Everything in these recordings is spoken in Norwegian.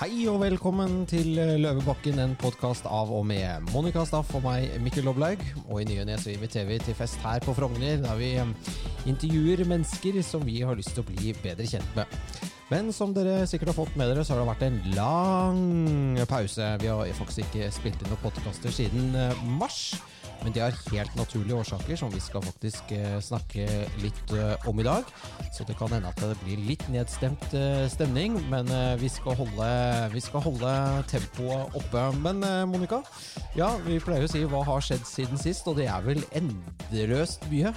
Hei og velkommen til Løvebakken, en podkast av og med Monica Staff og meg, Mikkel Loblaug. Og i ny og ne inviterer vi til fest her på Frogner, der vi um, intervjuer mennesker som vi har lyst til å bli bedre kjent med. Men som dere sikkert har fått med dere, så har det vært en lang pause. Vi har faktisk ikke spilt inn noen podkaster siden uh, mars. Men det har helt naturlige årsaker, som vi skal faktisk eh, snakke litt eh, om i dag. Så det kan hende at det blir litt nedstemt eh, stemning, men vi skal holde, vi skal holde tempoet oppe. Men Monica, ja, vi pleier å si hva har skjedd siden sist, og det er vel endeløst mye?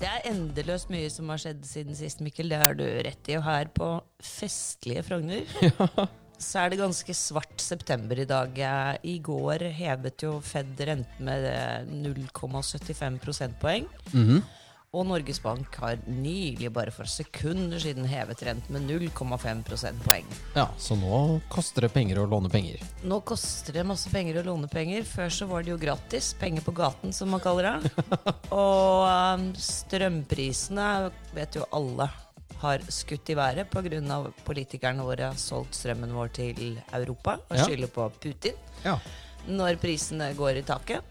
Det er endeløst mye som har skjedd siden sist, Mikkel. Det har du rett i. Og her på festlige Frogner så er det ganske svart september i dag. Eh, I går hevet jo Fed renten med eh, 0,75 prosentpoeng. Og Norges Bank har nylig, bare for sekunder siden, hevet renten med 0,5 prosentpoeng. Ja, så nå koster det penger å låne penger. Nå koster det masse penger å låne penger. Før så var det jo gratis. Penger på gaten, som man kaller det. Og um, strømprisene vet jo alle har skutt i været pga. politikerne våre har solgt strømmen vår til Europa og Ja. skylder på Putin. Ja. Når prisene går i taket.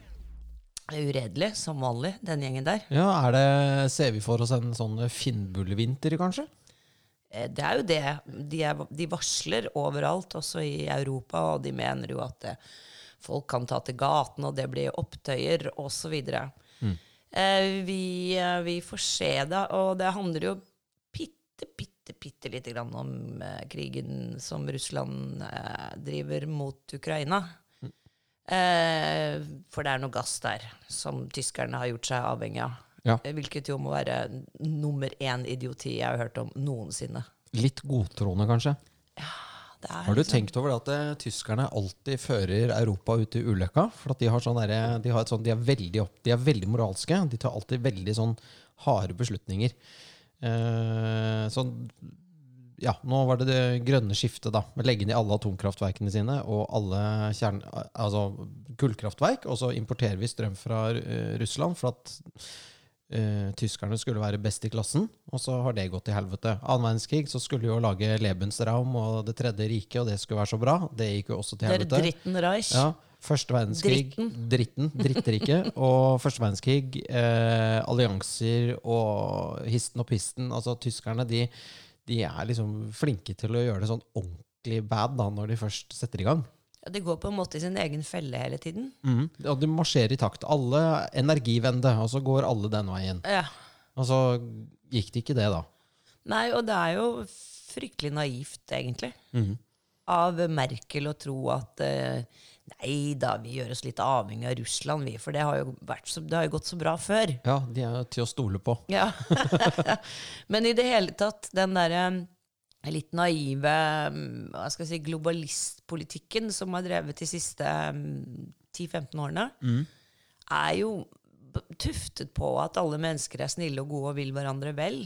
Det Uredelig, som vanlig, den gjengen der. ja, er det Ser vi for oss en sånn finnbullvinter, kanskje? Eh, Det er jo det. De, er, de varsler overalt, også i Europa, og de mener jo at det, folk kan ta til gaten, og det blir opptøyer, osv. Mm. Eh, vi, eh, vi får se, da. Og det handler jo bitte, bitte, bitte lite grann om eh, krigen som Russland eh, driver mot Ukraina. Eh, for det er noe gass der som tyskerne har gjort seg avhengig av. Ja. Eh, Hvilket jo må være nummer én idioti jeg har hørt om noensinne. Litt godtroende, kanskje? Ja, Det er Har du liksom- tenkt over det at eh, tyskerne alltid fører Europa ut i ulykka? For at de har sånn der, de, har et sånn, de, er veldig opp, de er veldig moralske. De tar alltid veldig sånn harde beslutninger. Eh, sånn Ja, nå var det det grønne skiftet, da. Legge ned alle atomkraftverkene sine og alle kjern... Altså kullkraftverk. Og så importerer vi strøm fra eh, Russland for at uh, tyskerne skulle være best i klassen, og så har det gått til helvete. Annen verdenskrig så skulle jo lage Lebensraum og Det tredje riket, og det skulle være så bra. Det gikk jo også til helvete. Det er dritten Reich. Ja, Første verdenskrig, dritten, dritteriket, og første verdenskrig, eh, allianser og histen og pisten. Altså, tyskerne, de, de er liksom flinke til å gjøre det sånn ordentlig bad da, når de først setter i gang. Ja, de går på en måte i sin egen felle hele tiden. Mm. Og de marsjerer i takt. Alle energivende, og så går alle den veien. Ja. Og så gikk det ikke det, da. Nei, og det er jo fryktelig naivt, egentlig, mm. av Merkel å tro at eh, Nei da, vi gjør oss litt avhengig av Russland, vi, for det har jo, så, det har jo gått så bra før. Ja, de er til å stole på. Ja. Men i det hele tatt, den derre litt naive mm, hva skal jeg si, globalistpolitikken som har drevet de siste mm, 10-15 årene, er jo tuftet på at alle mennesker er snille og gode og vil hverandre vel.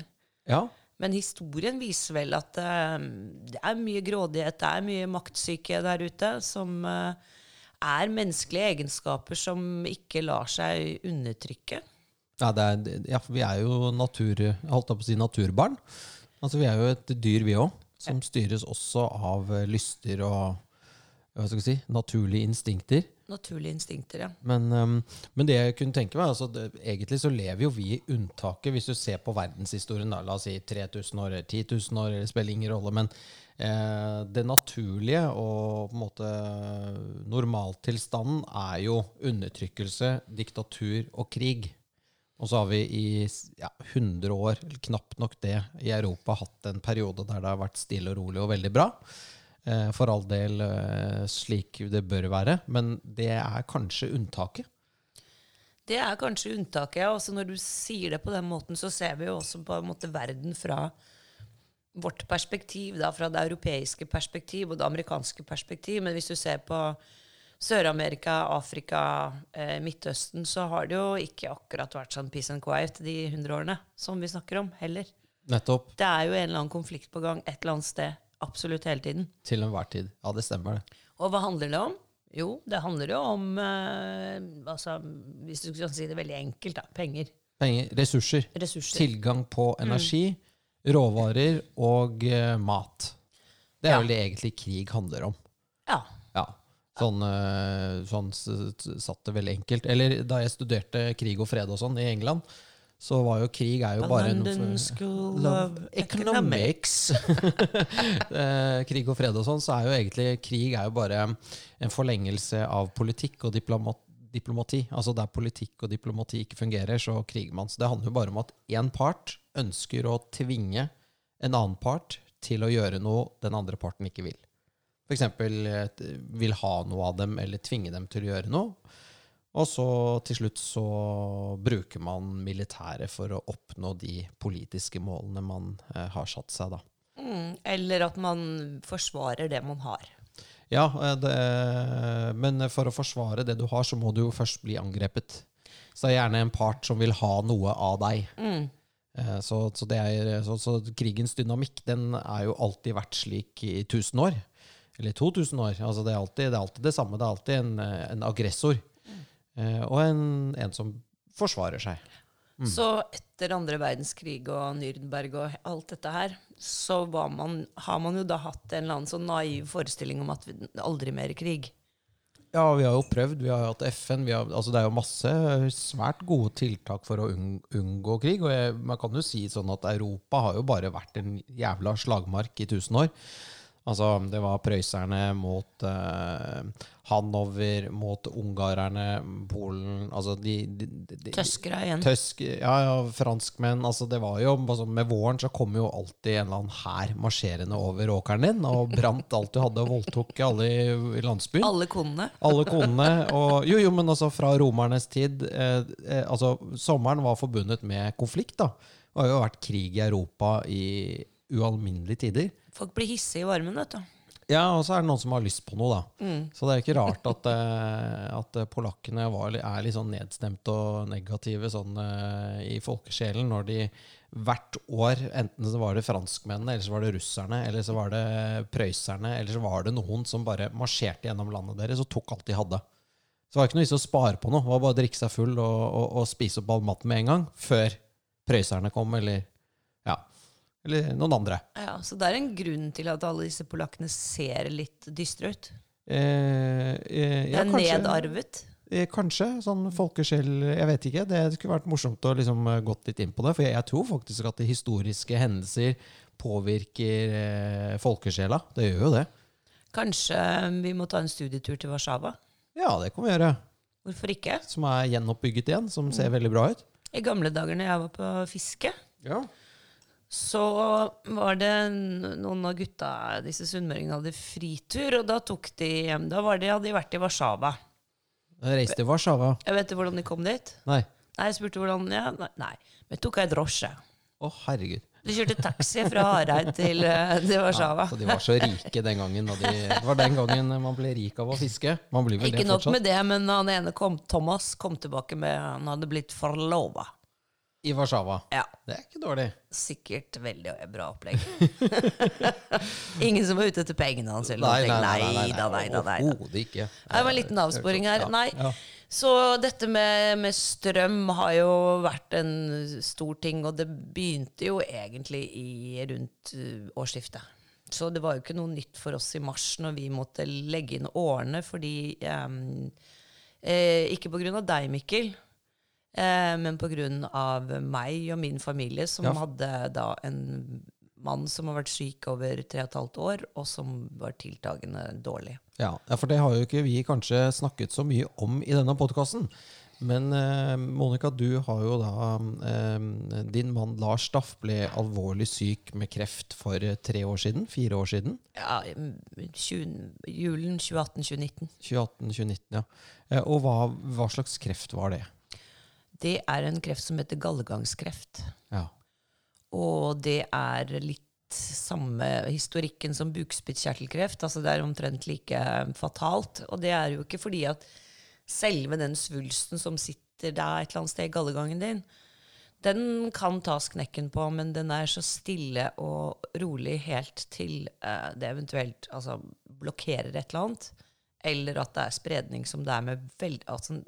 Ja, Men historien viser vel at uh, det er mye grådighet, det er mye maktsyke der ute, som eh, er menneskelige egenskaper som ikke lar seg undertrykke. ja, det er, ja for vi er jo natur, holdt på å si naturbarn. Altså, vi er jo et dyr, vi òg, som styres også av lyster og hva skal jeg si, naturlige instinkter. Naturlige instinkter, ja. Men, um, men det jeg kunne tenke meg, altså det, egentlig så lever jo vi i unntaket, hvis du ser på verdenshistorien, da, la oss si 3000 år, eller 10 000 år, det spiller ingen rolle, men eh, det naturlige og på en måte normaltilstanden er jo undertrykkelse, diktatur og krig. Og så har vi i ja, 100 år, eller knapt nok det, i Europa hatt en periode der det har vært stille og rolig og veldig bra. Eh, For all del eh, slik det bør være, men det er kanskje unntaket. Det er kanskje unntaket. ja. Når du sier det på den måten, så ser vi jo også på en måte verden fra vårt perspektiv, da, fra det europeiske perspektiv og det amerikanske perspektiv. Men hvis du ser på Sør-Amerika, Afrika, eh, Midtøsten, så har det jo ikke akkurat vært sånn peace and quiet de hundre årene som vi snakker om, heller. Nettopp. Det er jo en eller annen konflikt på gang et eller annet sted. Absolutt hele tiden. Til enhver tid. Ja, det stemmer, det. Og hva handler det om? Jo, det handler jo om eh, altså, Hvis du skal si det veldig enkelt, da. Penger. Penger, ressurser. Ressurser. Tilgang på energi, råvarer og eh, mat. Det er Ja. vel det egentlig krig handler om. Ja. Ja. Sånn, eh, sånn s- satt det veldig enkelt. Eller da jeg studerte krig og fred og sånn i England, så var jo krig er jo bare London noe School Love of economics. Eh, krig og fred og sånn, så er jo egentlig krig er jo bare en forlengelse av politikk og diplomat, diplomati. Altså der politikk og diplomati ikke fungerer, så kriger man. Så det handler jo bare om at én part ønsker å tvinge en annen part til å gjøre noe den andre parten ikke vil. F.eks. vil ha noe av dem, eller tvinge dem til å gjøre noe. Og så til slutt så bruker man militæret for å oppnå de politiske målene man eh, har satt seg, da. Mm, eller at man forsvarer det man har. Ja, eh, det, men for å forsvare det du har, så må du jo først bli angrepet. Så det er gjerne en part som vil ha noe av deg. Mm. Eh, Så, så, er, så, så krigens dynamikk den er jo alltid vært slik i 1000 år. Eller 2000 år. Altså det, er alltid, det er alltid det samme. Det er alltid en, eh, en aggressor. Eh, Og en, en som forsvarer seg. Mm. Så etter andre verdenskrig og Nürnberg og alt dette her, så man, har man jo da hatt en eller annen sånn naiv forestilling om at vi, aldri mer krig. Ja, vi har jo prøvd. Vi har hatt FN. Har, altså det er jo masse svært gode tiltak for å unngå krig. Og jeg, man kan jo si sånn at Europa har jo bare vært en jævla slagmark i tusen år. Altså, det var prøysserne mot uh, Hanover, mot ungarerne, Polen Altså de, de, de, Tøskere igjen. Tøsk, ja, ja, franskmenn. Altså det var jo, altså Med våren så kom jo alltid en eller annen hær marsjerende over åkeren din og brant alt du hadde og voldtok alle i, i landsbyen. Alle konene. Alle konene. Og, jo, jo, men altså fra romernes tid eh, eh, altså Sommeren var forbundet med konflikt. da. Det har jo vært krig i Europa i ualminnelige tider. Folk blir hissige i varmen, vet du. Ja, og så er det noen som har lyst på noe, da. Mm. Så det er ikke rart at, eh, at polakkene var, er litt sånn nedstemte og negative sånn, eh, i folkesjelen når de hvert år, enten så var det franskmennene, eller så var det russerne, eller så var det prøysserne, eller så var det noen som bare marsjerte gjennom landet deres og tok alt de hadde. Så det var ikke noe vits å spare på noe. Det var bare å drikke seg full og, og, og spise opp all maten med en gang, før prøysserne kom, eller ja, eller noen andre. Ja, Så det er en grunn til at alle disse polakkene ser litt dystre ut. Eh, eh, Det er kanskje- nedarvet. Eh, Kanskje. Sånn folkesjel Jeg vet ikke. Det skulle vært morsomt å liksom eh, gått litt inn på det. For jeg, jeg tror faktisk at historiske hendelser påvirker eh, folkesjela. Det gjør jo det. Kanskje vi må ta en studietur til Warszawa? Ja, det kan vi gjøre. Hvorfor ikke? Som er gjenoppbygget igjen. Som ser veldig bra ut. I gamle dager når jeg var på fiske, Ja. Så var det noen av gutta, disse sunnmøringene, hadde fritur, og da tok de hjem. Da var de, hadde de vært i Warszawa. Reiste til Warszawa. Jeg vet ikke hvordan de kom dit. Nei. Nei, jeg spurte hvordan ja, Nei, men tok ei drosje. Å, herregud. De kjørte taxi fra Hareid til, eh, til Warszawa. Ja, så de var så rike den gangen. De, det var den gangen man ble rik av å fiske. Man blir vel Ikke nok med det, men han ene kom, Thomas kom tilbake med Han hadde blitt forlova. I Warszawa. Ja. Det er ikke dårlig. Sikkert veldig bra opplegg. Ingen som var ute etter pengene hans Nei, nei, Nei nei, nei nei, nei da. Overhodet ikke. Det var en liten avsporing her. Nei. Så dette med, med strøm har jo vært en stor ting, og det begynte jo egentlig i rundt uh, årsskiftet. Så det var jo ikke noe nytt for oss i mars når vi måtte legge inn årene, fordi um, eh, Ikke av deg, Mikkel, eh, men av meg og min familie, som Ja. hadde da en mann som har vært syk over tre og et halvt år, og som var tiltagende dårlig. Ja, for det har jo ikke vi kanskje snakket så mye om i denne podkasten. Men eh, Monica, du har jo da eh, Din mann Lars Staff ble alvorlig syk med kreft for tre år siden? Fire år siden? Ja, 20, julen 2018-2019. 2018-2019, ja. Eh, og hva, hva slags kreft var det? Det er en kreft som heter gallegangskreft. Ja. Og det er litt samme historikken som bukspyttkjertelkreft. Altså det er omtrent like fatalt. Og det er jo ikke fordi at selve den svulsten som sitter der et eller annet sted i gallegangen din, den kan tas knekken på, men den er så stille og rolig helt til eh, det eventuelt altså, blokkerer et eller annet. Eller at det er spredning som det er med veld, altså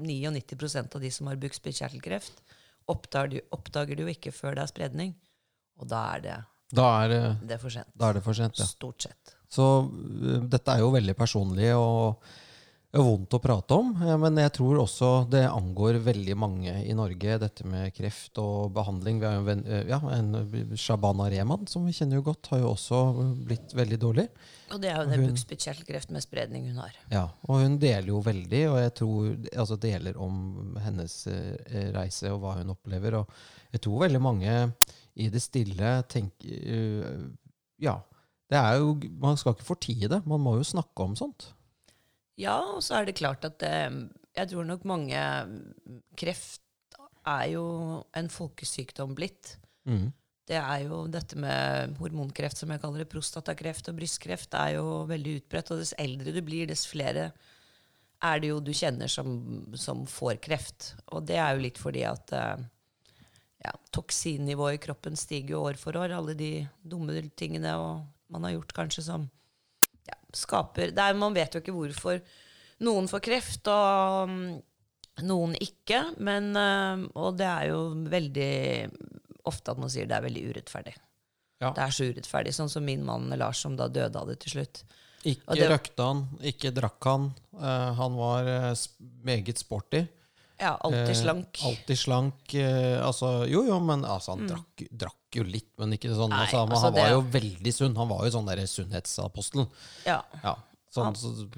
99% av de som har bukspyttkjertelkreft, oppdager, oppdager du jo ikke før det er spredning. Og da er det Da er, det- er for sent. da er det for sent, ja. Stort sett. Så øh, dette er jo veldig personlig og vondt å prate om. eh, Men jeg tror også det angår veldig mange i Norge, dette med kreft og behandling. Vi har jo en, eh, ja, en eh, Shabana Rehman, som vi kjenner jo godt, har jo også blitt veldig dårlig. Og det er jo den det bukspyttkjertelkreft med spredning hun har. Ja, og hun deler jo veldig, og jeg tror altså deler om hennes reise og hva hun opplever. Og jeg tror veldig mange i det stille tenker Ja, det er jo Man skal ikke fortie det. Man må jo snakke om sånt. Ja, og så er det klart at eh, jeg tror nok mange Kreft er jo en folkesykdom blitt. Mm. Det er jo dette med hormonkreft, som jeg kaller det, prostatakreft og brystkreft, er jo veldig utbredt. Og dess eldre du blir, dess flere er det jo du kjenner som, som får kreft. Og det er jo litt fordi at eh, ja, toksinnivået i kroppen stiger jo år for år. Alle de dumme tingene og man har gjort kanskje som skaper er, Man vet jo ikke hvorfor noen får kreft, og mm, noen ikke. Men, eh, og det er jo veldig ofte at man sier det er veldig urettferdig. Ja. Det er så urettferdig. Sånn som min mann Lars, som da døde av det til slutt. Ikke det- røkte han, ikke drakk han. Uh, han var uh, meget sporty. Ja, alltid slank. alltid slank. altså, jo, jo, men altså, han drakk, drakk jo litt, men ikke sånn. Nei, altså, men altså, han var det- jo veldig sunn. Han var jo sånn der sunnhetsapostel. Ja. Ja, sånn så,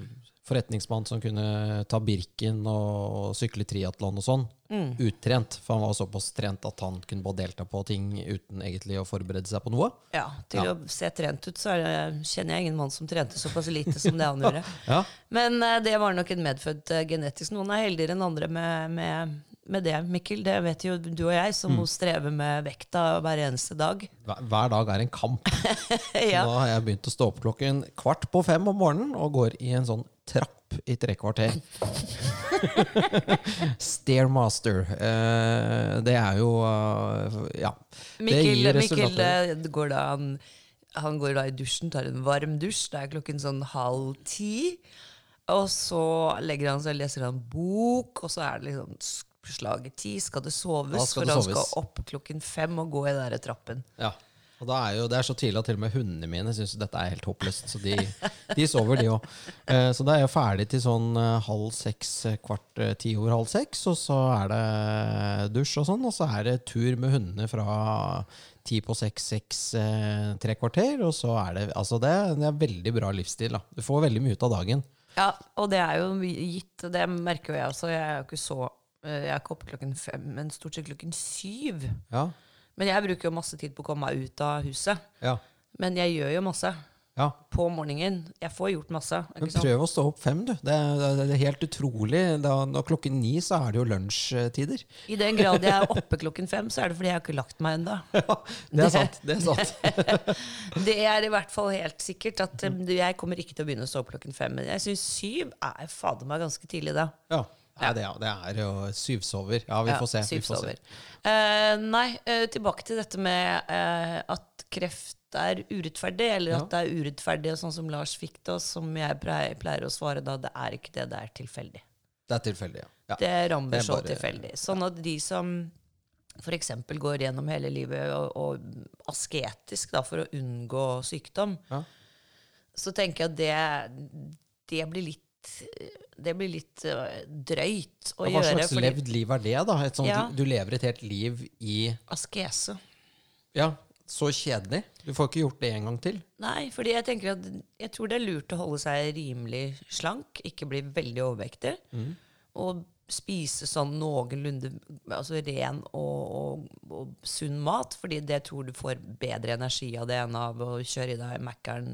forretningsmann som kunne ta Birken og sykle triatlon og sånn. Mm. Uttrent, for han var såpass trent at han kunne bare delta på ting uten egentlig å forberede seg på noe. ja. Til Ja. å se trent ut, så det, kjenner jeg ingen mann som trente såpass lite som det han gjorde. Ja, Men uh, det var nok en medfødt uh, genetisk. Noen er heldigere enn andre med, med, med det, Mikkel. Det vet jo du og jeg, Mm. som må streve med vekta hver eneste dag. hver, hver dag er en kamp. ja. Nå har jeg begynt å stå opp klokken kvart på fem om morgenen og går i en sånn trapp i tre kvarter. Stairmaster. Eh, det er jo uh, Ja. det Mikkel, gir Mikkel eh, går da, han, han går da i dusjen, tar en varm dusj. Det er klokken sånn halv ti. Og så legger han seg og leser en bok, og så er det liksom slaget ti. Skal det soves? Da skal for det han soves. skal opp klokken fem og gå i den der trappen. Ja. Og da er jo, Det er så tidlig at til og med hundene mine syns dette er helt håpløst. Så de, de sover, de òg. Så da er jeg ferdig til sånn eh, halv seks, eh, kvart eh, ti over halv seks. Og så er det dusj og sånn, og så er det tur med hundene fra ti på seks, seks, eh, tre kvarter. Og så er det altså det, det er veldig bra livsstil. da. Du får veldig mye ut av dagen. Ja, og det er jo gitt, det merker jo jeg også. Jeg er jo ikke så eh, Jeg er ikke oppe klokken fem, men stort sett klokken syv. Ja, Men jeg bruker jo masse tid på å komme meg ut av huset. ja, Men jeg gjør jo masse ja. på morgenen. Jeg får gjort masse. Men prøv å stå opp fem, du. Det er, det er helt utrolig. Da, når klokken ni så er det jo lunsjtider. I den grad jeg er oppe klokken fem, så er det fordi jeg har ikke lagt meg ennå. Ja, det er sant. Det er sant. Det er i hvert fall helt sikkert at eh, jeg kommer ikke til å begynne å stå opp klokken fem. Men jeg syns syv er fader meg ganske tidlig, da. Ja, Nei, det, det er jo syvsover. Ja, vi får se. Vi får se. Eh, nei, uh, tilbake til dette med uh, at kreft er urettferdig, eller at det er urettferdig, sånn som Lars fikk det, og som jeg pleier, å svare da. Det er ikke det, det er tilfeldig. Det er tilfeldig, ja. ja. Det rammer er så tilfeldig. Sånn at de som f.eks. går gjennom hele livet og, og asketisk da, for å unngå sykdom, Ja. så tenker jeg at det, det blir litt det blir litt øh, drøyt å Ja, Hva gjøre. slags fordi- levd liv er det, da? Et sånt, Ja. du, lever et helt liv i Askese. Ja, så kjedelig. Du får ikke gjort det en gang til. Nei, fordi jeg tenker at jeg tror det er lurt å holde seg rimelig slank, ikke bli veldig overvektig, og spise sånn noenlunde altså ren og, og, og sunn mat, fordi det tror du får bedre energi av det enn av å kjøre i deg Mækkern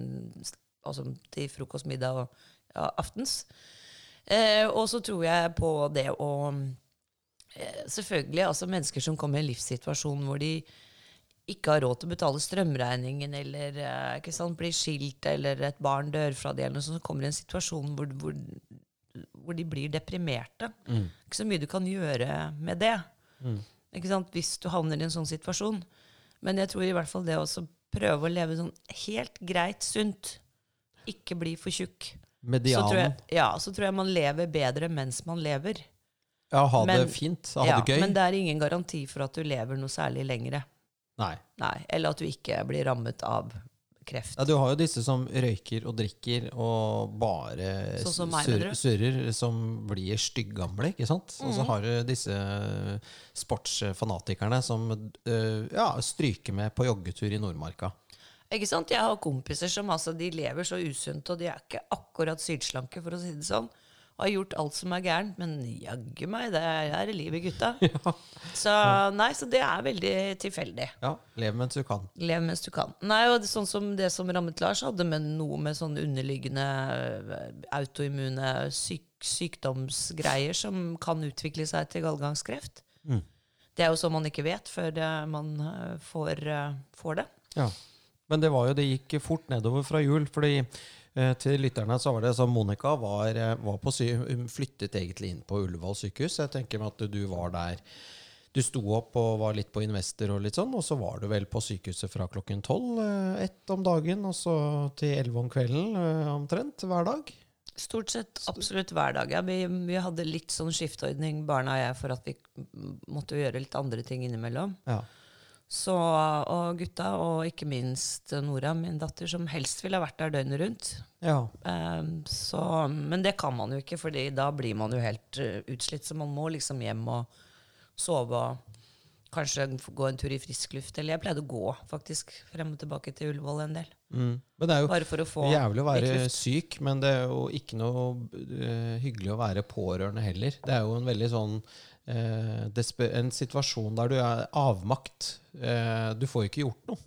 altså til frokost, middag og aftens. Eh, og så tror jeg på det å eh, Selvfølgelig, altså mennesker som kommer i en livssituasjon hvor de ikke har råd til å betale strømregningen, eller eh, sant, blir skilt, eller et barn dør fra det, eller noe sånt, så kommer i en situasjon hvor, hvor, hvor de blir deprimerte. Ikke så mye du kan gjøre med det. Ikke sant, hvis du havner i en sånn situasjon. Men jeg tror i hvert fall det å prøve å leve sånn helt greit sunt, ikke bli for tjukk. Så tror, jeg, ja, så tror jeg man lever bedre mens man lever. Ja, ha Men- det fint. Ha Ja, det gøy. men det er ingen garanti for at du lever noe særlig lengre. Nei. Nei, Eller at du ikke blir rammet av kreft. Ja, du har jo disse som røyker og drikker og bare Sånn som sur- surrer, som blir styggamle, ikke sant? Og Mhm. så har du disse sportsfanatikerne som øh, ja, stryker med på joggetur i Nordmarka. Ikke sant? Jeg har kompiser som altså, de lever så usunt, og de er ikke akkurat sylslanke, for å si det sånn. Og har gjort alt som er gærent, men jaggu meg, det er, er livet, gutta. Så nei, så det er veldig tilfeldig. Ja, lev mens du kan. Lev mens du kan. Nei, og det, sånn som det som rammet Lars, hadde med noe med sånne underliggende øh, autoimmune syk sykdomsgreier som kan utvikle seg til gallgangskreft. Mm. Det er jo sånn man ikke vet før det, man øh, får, øh, får det. Ja. Men det var jo, det gikk fort nedover fra jul, fordi eh, til lytterne så var det sånn Monica var, eh, var på sy flyttet egentlig inn på Ullevål sykehus. Jeg tenker meg at du var der. Du sto opp og var litt på Investor og litt sånn, og så var du vel på sykehuset fra klokken tolv eh, ett om dagen, og så til elleve om kvelden omtrent hver dag. Stort sett absolutt hver dag. Ja, vi, vi hadde litt sånn skifteordning, barna og jeg, for at vi måtte gjøre litt andre ting innimellom. Ja. Så, og gutta, og ikke minst Nora, min datter, som helst ville ha vært der døgnet rundt. ja. Um, så, men det kan man jo ikke, for da blir man jo helt eh, utslitt. Så man må liksom hjem og sove og kanskje gå en tur i frisk luft. Eller jeg pleide å gå faktisk frem og tilbake til Ullevål en del. Mm. Men det er jo Bare for å få jævlig å være syk, men det er jo ikke noe uh, hyggelig å være pårørende heller. Det er jo en veldig sånn En situasjon der du er avmakt. Eh, du får jo ikke gjort noe.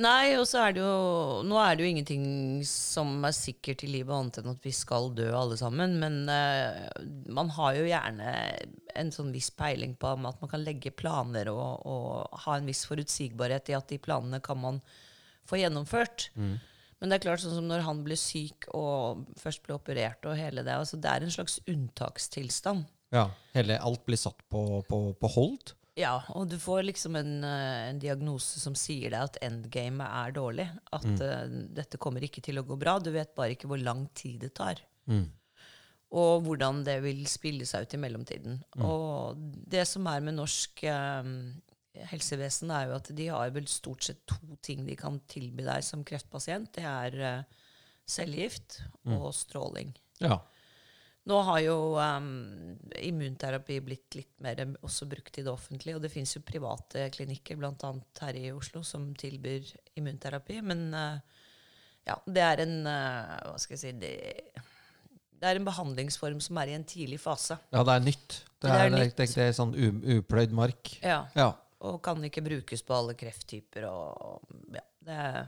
Nei, og så er det jo Nå er det jo ingenting som er sikkert i livet, annet enn at vi skal dø alle sammen. Men uh, man har jo gjerne en sånn viss peiling på at man kan legge planer og, og ha en viss forutsigbarhet i at de planene kan man få gjennomført. Men det er klart, sånn som når han ble syk og først ble operert og hele det altså Det er en slags unntakstilstand. Ja, hele, alt blir satt på, på, på hold. Ja, og du får liksom en, eh, en diagnose som sier deg at endgamet er dårlig. At eh, dette kommer ikke til å gå bra. Du vet bare ikke hvor lang tid det tar. Og hvordan det vil spille seg ut i mellomtiden. Og det som er med norsk eh, helsevesen, er jo at de har vel stort sett to ting de kan tilby deg som kreftpasient. Det er eh, cellegift og stråling. Ja. Nå har jo um, immunterapi blitt litt mer um, også brukt i det offentlige, og det fins jo private klinikker, bl.a. her i Oslo, som tilbyr immunterapi. Men uh, ja, det er en uh, Hva skal jeg si det, det er en behandlingsform som er i en tidlig fase. ja, det er nytt. Det er det er, nytt. det er, er sånn upløyd mark. Ja, Ja. Og kan ikke brukes på alle krefttyper. Og, ja, det er,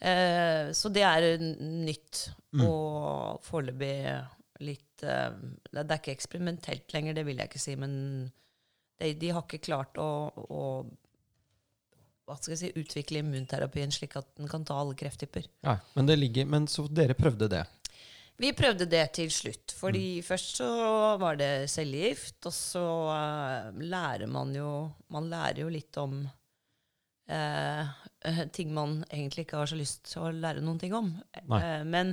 eh, så det er nytt. nytt, og foreløpig litt uh, det, er ikke eksperimentelt lenger, det vil jeg ikke si, men de, de har ikke klart å, å hva skal jeg si, utvikle immunterapien slik at den kan ta alle krefttyper. Ja, men, det ligger, men så dere prøvde det. Vi prøvde det til slutt. fordi først så var det cellegift, og så uh, lærer man jo Man lærer jo litt om eh, ting man egentlig ikke har så lyst til å lære noen ting om. Uh, men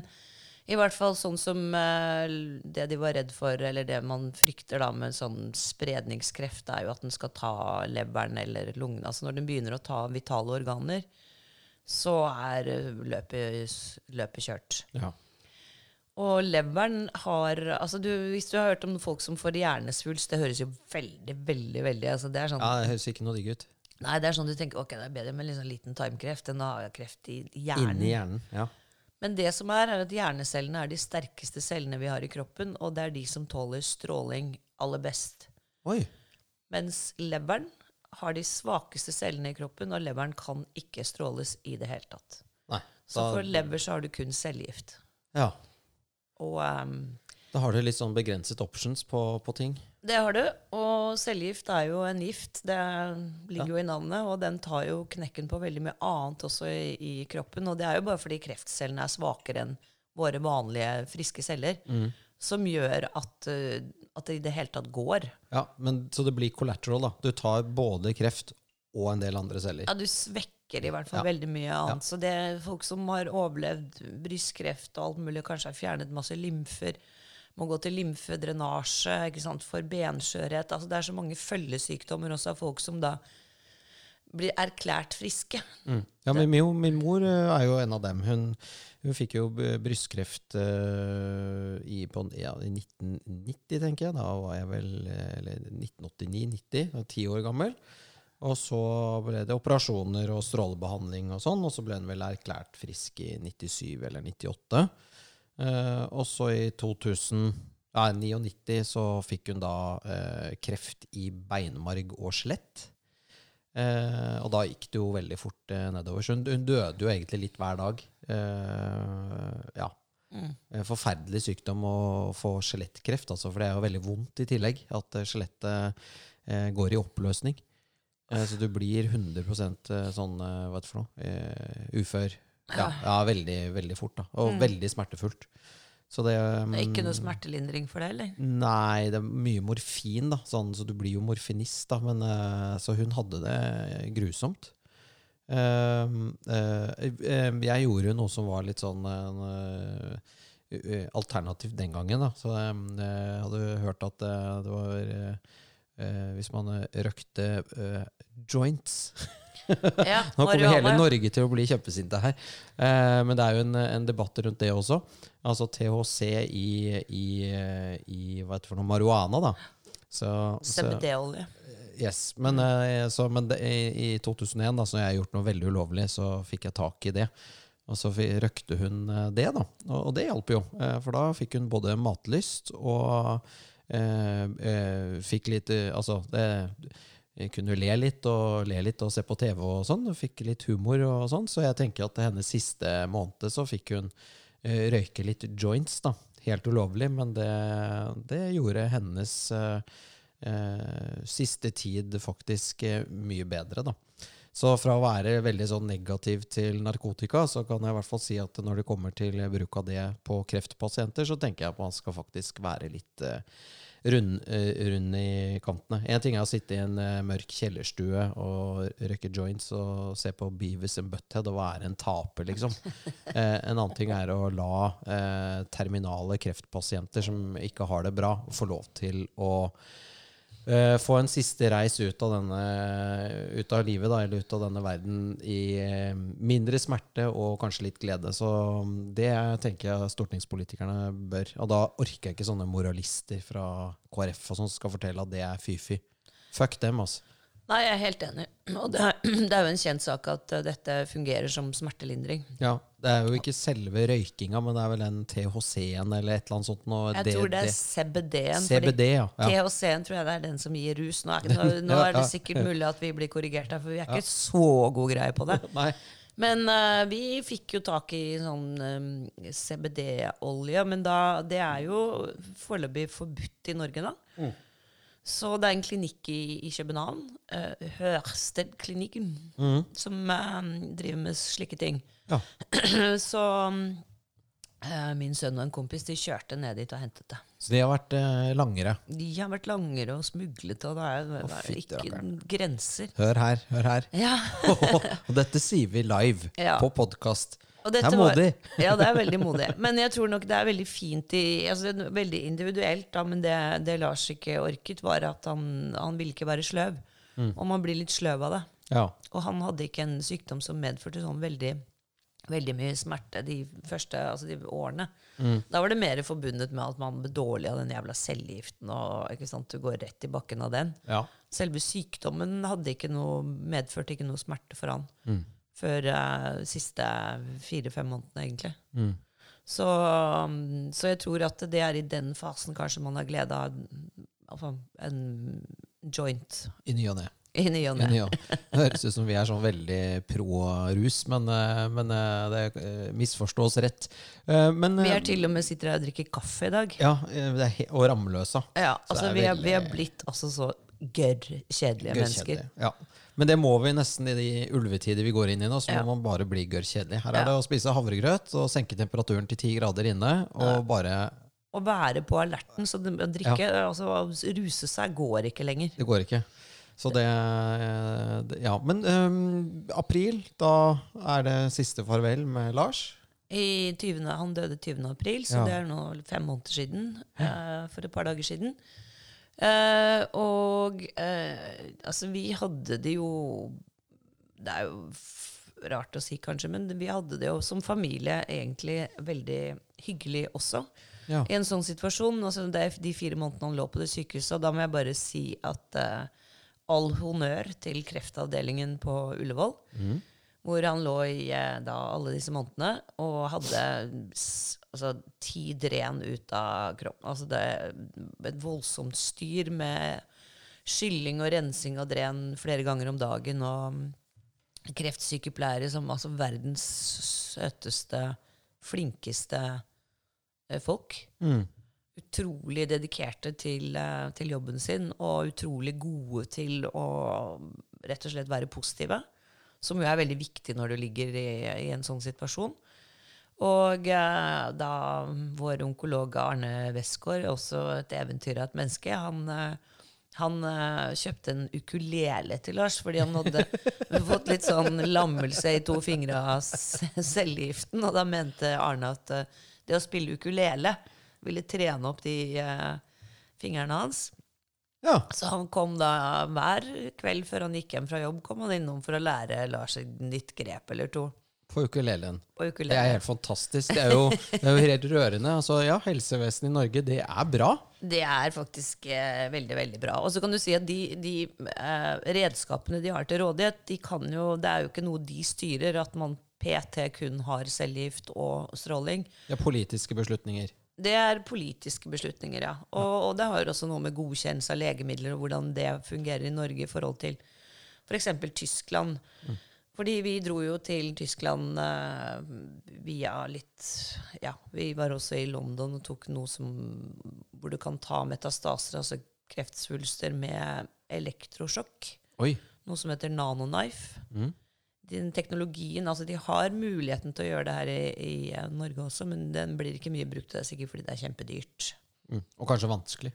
i hvert fall sånn som uh, det de var redd for, eller det man frykter da med sånn spredningskreft, er jo at den skal ta leveren eller lungene. Altså når den begynner å ta vitale organer, så er eh, løpet, løpet kjørt. Ja. Og leveren har altså du, Hvis du har hørt om folk som får hjernesvulst, det høres jo veldig, veldig veldig altså det er sånn, ja, det høres ikke noe digg ut. Nei, det er sånn du tenker ok, det er bedre med liksom liten tarmkreft enn å ha kreft i hjernen. Inni hjernen. Ja. Men det som er, er at hjernecellene er de sterkeste cellene vi har i kroppen, og det er de som tåler stråling aller best. Oi. Mens leveren har de svakeste cellene i kroppen, og leveren kan ikke stråles i det hele tatt. Nei. Så for lever så har du kun cellegift. ja. Og ehm, da har du litt sånn begrenset options på, på ting. Det har du. Og cellegift er jo en gift. Det ligger jo i navnet. Og den tar jo knekken på veldig mye annet også i, i kroppen. Og det er jo bare fordi kreftcellene er svakere enn våre vanlige, friske celler, som gjør at, uh, at det i det hele tatt går. Ja, men Så det blir collateral, da. Du tar både kreft og en del andre celler. Ja, du svekker i hvert fall Ja. veldig mye annet. Så det er folk som har overlevd brystkreft og alt mulig, kanskje har fjernet masse lymfer, må gå til lymfedrenasje for benskjørhet. Altså, det er så mange følgesykdommer også av folk som da blir erklært friske. Ja, men min, min mor eh, er jo en av dem. Hun, hun fikk jo brystkreft uh, i, på, ja, i 1990, tenker jeg. Da var jeg vel eh, Eller 1989-90, da var jeg ti år gammel. Og så ble det operasjoner og strålebehandling og sånn, og så ble hun vel erklært frisk i 97 eller 98. Eh, og så i 2000 ja, 99 så fikk hun da eh, kreft i beinmarg og skjelett. Eh, og da gikk det jo veldig fort nedover. Så hun, hun døde jo egentlig litt hver dag. Eh, ja. Mm. Forferdelig sykdom å få skjelettkreft, altså, for det er jo veldig vondt i tillegg. At skjelettet går i oppløsning. Eh, så du blir 100 eh, sånn, hva er det for noe, eh, ufør. Ja, ja, veldig, veldig fort. da. Og veldig smertefullt. Så det, Det er ikke mm, noe smertelindring for det, eller? Nei, det er mye morfin, da, sånn, så du blir jo morfinist. Da, men, uh, så hun hadde det grusomt. Uh, eh, jeg gjorde jo noe som var litt sånn alternativt den gangen. Da. Så jeg hadde hørt at det var Hvis man røkte joints Ja, nå kommer hele. Norge til å bli kjempesinte her. Eh, men det er jo en, en debatt rundt det også. Altså THC i, i, i hva heter det for noe, marihuana, da. CBD-olje. yes. Men, eh, så, men det, i, i 2001, da, så jeg har gjort noe veldig ulovlig, så fikk jeg tak i det. Og så røkte hun eh, det, da. Og, og det hjalp jo. For da fikk hun både matlyst og eh, fikk litt Altså, det kunne le litt og le litt og se på TV og sånn. Og fikk litt humor og sånn. Så jeg tenker at hennes siste måned så fikk hun uh, røyke litt joints, da. Helt ulovlig, men det, det gjorde hennes uh, uh, siste tid faktisk mye bedre, da. Så fra å være veldig sånn negativ til narkotika, så kan jeg i hvert fall si at når det kommer til bruk av det på kreftpasienter, så tenker jeg at man skal faktisk være litt eh, rund, eh, rund i kantene. En ting er å sitte i en eh, mørk kjellerstue og røyke joints og se på Beavis and Butthead og være en taper, liksom. Eh, en annen ting er å la eh, terminale kreftpasienter som ikke har det bra, få lov til å Eh, få en siste reis ut av, denne, ut av livet, da, eller ut av denne verden, i eh, mindre smerte og kanskje litt glede. Så mm, det tenker jeg stortingspolitikerne bør. Og da orker jeg ikke sånne moralister fra KrF og sånn som skal fortelle at det er fy-fy. Fuck dem, altså. Nei, jeg er helt enig. Og det er, det er jo en kjent sak at eh, dette fungerer som smertelindring. Ja, det er jo ikke selve røykinga, men det er vel den THC-en eller et eller annet sånt. Jeg tror det er CBD-en. CBD, ja. ja. THC-en tror jeg det er den som gir rus. Nå nå, nå er det sikkert mulig at vi blir korrigert her, for vi er ikke så god greie på det. Nei. Men uh, vi fikk jo tak i sånn um, CBD-olje, men da, det er jo foreløpig forbudt i Norge, da. Mm. Så det er en klinikk i, i København, uh, Hørstedklinikken, som uh, driver med slike ting. Ja. Så uh, min sønn og en kompis de kjørte ned dit og hentet det. Så de har vært uh, langere. De har vært langere og smuglet, og det er, det er ikke rakkeren. grenser. Hør her, hør her. Ja. og dette sier vi live Ja. på podkast. Det er er var- Ja, det er veldig modig. Men jeg tror nok det er veldig fint i altså det er Veldig individuelt, da, men det, det Lars ikke orket, var at han, han ville ikke være sløv. Mm. Og man blir litt sløv av det. Ja. Og han hadde ikke en sykdom som medførte sånn veldig, veldig mye smerte de første altså de årene. Mm. Da var det mer forbundet med at man ble dårlig av den jævla cellegiften. og sant, Du går rett i bakken av den. ja. Selve sykdommen hadde ikke noe, medførte ikke noe smerte for han Mm. Før uh, siste fire-fem månedene, egentlig. Mm. Så, um, så jeg tror at det er i den fasen kanskje man har glede av altså, en joint I ny og ne. i ny og ne. Det høres ut som vi er sånn veldig pro rus, men, eh, men eh, det misforstås rett. Men Vi er til og med sitter her og drikker kaffe i dag. Ja, det og ramløsa. Ja, altså er vi er, vi er blitt altså så gørr kjedelige mennesker. Ja. Men det må vi nesten i de ulvetider vi går inn i nå. Så Ja. må man bare bli gørr kjedelig. Her er det å spise havregrøt og senke temperaturen til ti grader inne. Og bare Å være på alerten, så drikke, altså ruse seg går ikke lenger. Det går ikke. Så det, det Ja. Men um, april, da er det siste farvel med Lars. I 20, han døde 20. april, så Ja. det er nå fem måneder siden. Uh, for et par dager siden. Eh, og uh, altså, vi hadde det jo Det er jo rart å si, kanskje, men vi hadde det jo som familie egentlig veldig hyggelig også. Ja. I en sånn situasjon. Altså de fire månedene han lå på det sykehuset. Og da må jeg bare si at uh, all honnør til kreftavdelingen på Ullevål. Hvor han lå i da alle disse månedene og hadde altså, ti dren ut av kroppen. Altså det er et voldsomt styr med skylling og rensing av dren flere ganger om dagen. Og kreftsykepleiere som altså verdens søteste, flinkeste eh, folk. Mm. Utrolig dedikerte til, eh, til jobben sin, og utrolig gode til å rett og slett være positive. Som jo er veldig viktig når du ligger i, i en sånn situasjon. Og eh, da vår onkolog Arne Westgård, også et eventyr av et menneske, han, eh, han eh, kjøpte en ukulele til Lars fordi han hadde fått litt sånn lammelse i to fingre av cellegiften. Og da mente Arne at eh, det å spille ukulele ville trene opp de fingrene hans. ja. Så han kom da hver kveld før han gikk hjem fra jobb, kom han innom for å lære Lars et nytt grep eller to På ukulelen. på Det er helt fantastisk. Det er jo, det er jo helt rørende. Altså, ja, helsevesenet i Norge, det er bra. Det er faktisk eh, veldig, veldig bra. Og så kan du si at de, de eh, redskapene de har til rådighet, de kan jo, det er jo ikke noe de styrer, at man PT kun har cellegift og stråling. Det er politiske beslutninger. Det er politiske beslutninger, ja. Og, og det har også noe med godkjennelse av legemidler og hvordan det fungerer i Norge i forhold til f.eks. Tyskland. Fordi vi dro jo til Tyskland uh, via litt Ja, vi var også i London og tok noe som hvor du kan ta metastaser, altså kreftsvulster, med elektrosjokk. Oi. Noe som heter nanoknife. Mm. Den teknologien, altså De har muligheten til å gjøre det her i, i eh, Norge også, men den blir ikke mye brukt. Det er sikkert fordi det er kjempedyrt. Mm. Og kanskje vanskelig.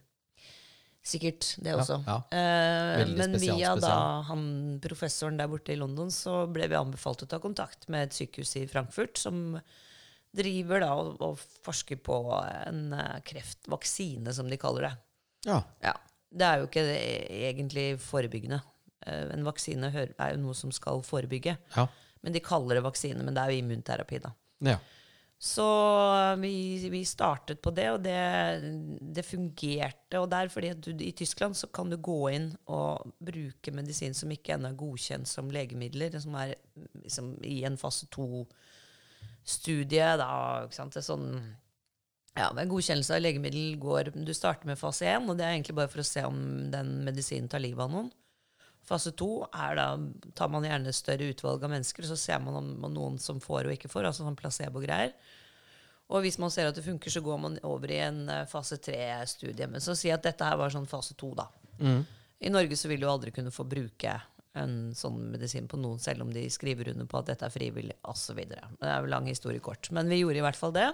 Sikkert, det også. ja. ja. Men via da han professoren der borte i London, så ble vi anbefalt å ta kontakt med et sykehus i Frankfurt som driver da og, og forsker på en eh, kreftvaksine, som de kaller det. Ja. Ja, Det er jo ikke egentlig forebyggende. Eh, En vaksine er jo noe som skal forebygge. Ja. Men de kaller det vaksine, men det er jo immunterapi, da. ja. Så vi, vi startet på det, og det, det fungerte. Og der, fordi du, I Tyskland så kan du gå inn og bruke medisin som ikke ennå er godkjent som legemidler, som er liksom, i en fase to-studie. Det er sånn, ja, godkjennelse av legemiddel går Du starter med fase 1, og det er egentlig bare for å se om den medisinen tar livet av noen. Fase to er da, tar man gjerne større utvalg av mennesker, så ser man om noen som får og ikke får, altså sånn placebo-greier. Og hvis man ser at det funker, så går man over i en eh, fase tre-studie. Men så si at dette her var sånn fase to, da. I Norge så vil du aldri kunne få bruke en sånn medisin på noen, selv om de skriver under på at dette er frivillig, osv. Det er jo lang historie kort. Men vi gjorde i hvert fall det.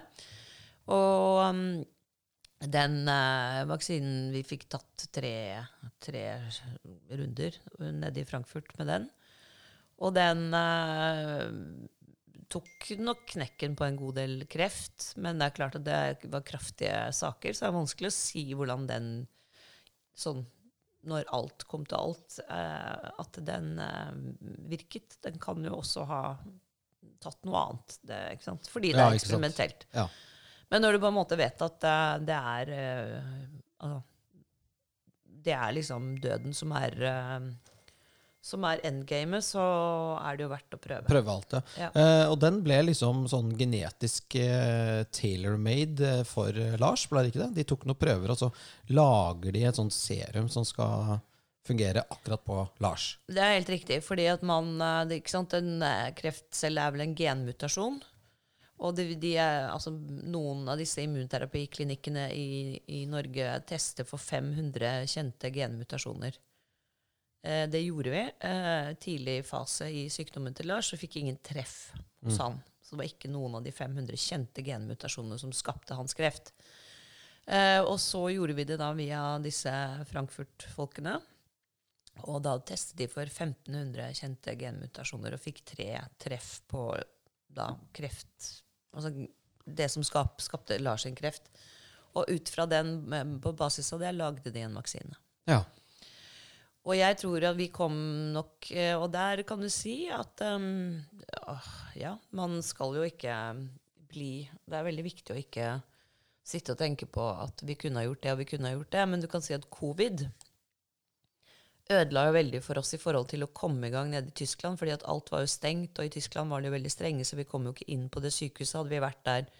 Og um, den eh, vaksinen Vi fikk tatt tre, tre runder nede i Frankfurt med den. Og den eh, tok nok knekken på en god del kreft. Men det er klart at det var kraftige saker, så det er vanskelig å si hvordan den sånn når alt kom til alt, eh, at den eh, virket. Den kan jo også ha tatt noe annet, det, fordi det Ja, er eksperimentelt. Ja. Men når du på en måte vet at eh, det er eh, altså, Det er liksom døden som er eh, som er endgamet, så er det jo verdt å prøve. Prøve alt, ja. Ja. Eh, og den ble liksom sånn genetisk eh, tailor-made for Lars, ble det ikke det? De tok noen prøver, og så lager de et sånt serum som skal fungere akkurat på Lars. Det er helt riktig, fordi at man det, ikke sant, En kreftcelle er vel en genmutasjon. Og det, de er, altså, noen av disse immunterapiklinikkene i, i Norge tester for 500 kjente genmutasjoner. Eh, det gjorde vi eh, tidlig fase i sykdommen til Lars, så fikk ingen treff hos han. Så det var ikke noen av de 500 kjente genmutasjonene som skapte hans kreft. Eh, og så gjorde vi det da via disse Frankfurt-folkene. Og da testet de for 1500 kjente genmutasjoner og fikk tre treff på da, kreft Altså det som skap, skapte Lars sin kreft. Og ut fra den, eh, på basis av det, lagde de en vaksine. Ja. Og jeg tror at vi kom nok eh, Og der kan du si at um, ja, man skal jo ikke bli Det er veldig viktig å ikke sitte og tenke på at vi kunne ha gjort det og vi kunne ha gjort det, men du kan si at covid ødela jo veldig for oss i forhold til å komme i gang nede i Tyskland, fordi at alt var jo stengt, og i Tyskland var det jo veldig strenge, så vi kom jo ikke inn på det sykehuset. Hadde vi vært der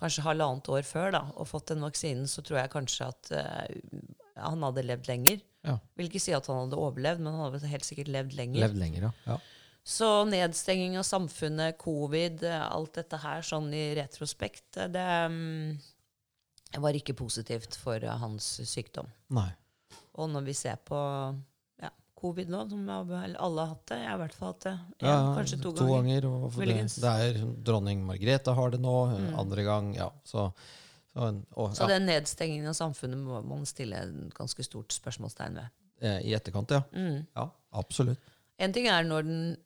kanskje halvannet år før da, og fått den vaksinen, så tror jeg kanskje at uh, han hadde levd lenger. Ja. Vil ikke si at han hadde overlevd, men han hadde helt sikkert levd lenger. Levd lenger, ja. ja. Så nedstenging av samfunnet, covid, alt dette her sånn i retrospekt, det um, var ikke positivt for uh, hans sykdom. Nei. Og når vi ser på covid nå, som alle har hatt det Jeg har i hvert fall hatt det. En, Ja, kanskje to, to ganger. ganger. det, det er dronning Margrethe har det nå, Mm. andre gang. Ja, så, så, og, ja. Så den nedstengingen av samfunnet må man stille en ganske stort spørsmålstegn ved. eh, I etterkant, ja. Mm. Ja, absolutt. En ting er når den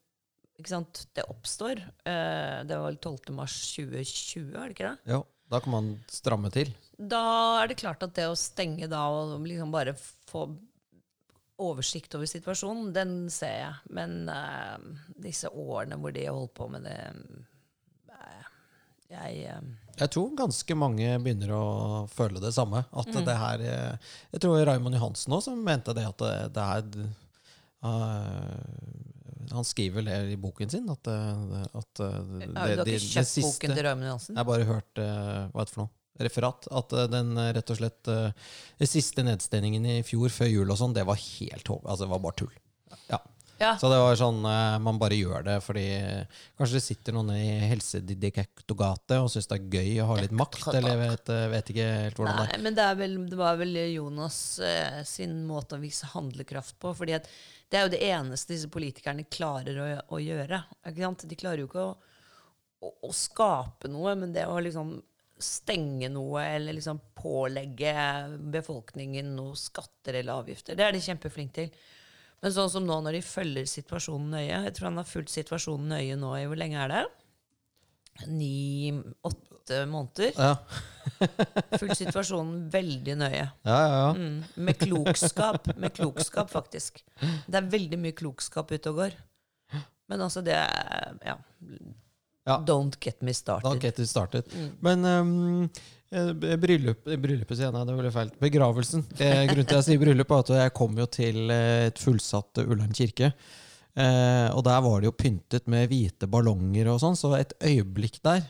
sant, det oppstår. Eh, det var vel 12. mars 2020, er det ikke det? Ja, da kan man stramme til. Da er det klart at det å stenge da og liksom bare få oversikt over situasjonen, den ser jeg. Men uh, disse årene hvor de har holdt på med det uh, Jeg eh, Jeg tror ganske mange begynner å føle det samme. At Mm. det her Jeg tror Raymond Johansen også mente det at det, det er uh, Han skriver det i boken sin, at, at det, det, Har du ikke kjøpt siste- boken til Raymond Johansen? Jeg har bare hørt Hva er det for noe? Referat. At eh, den eh, rett og slett eh, Den siste nedstengingen i fjor, før jul og sånn, det var helt håp... Altså, det var bare tull. Ja. Ja. Så det var sånn eh, Man bare gjør det fordi eh, Kanskje det sitter noen i Helsedirektoratet og syns det er gøy å ha litt makt, eller vet, eh, vet ikke helt hvordan det er. Men det, er vel, det var vel Jonas eh, sin måte å vise handlekraft på. fordi at det er jo det eneste disse politikerne klarer å, å gjøre. De klarer jo ikke å, å, å skape noe, men det å liksom stenge noe eller liksom pålegge befolkningen noe skatter eller avgifter, det er de kjempeflinke til. Men sånn som nå når de følger situasjonen nøye Jeg tror han har fulgt situasjonen nøye nå i hvor lenge er det? Ni-åtte måneder. Ja, Fulgt situasjonen veldig nøye. ja, ja. ja. Mm, med klokskap. Med klokskap, faktisk. Det er veldig mye klokskap ute og går. Men altså, det Ja. Ja. Don't get me started. me started. Mm. Men um, bryllup, bryllupet sier jeg, nei, det ble feil. Begravelsen. Eh, grunnen til at jeg sier bryllup, er at jeg kom jo til eh, et fullsatt Ullern kirke. Eh, og der var det jo pyntet med hvite ballonger og sånn, så et øyeblikk der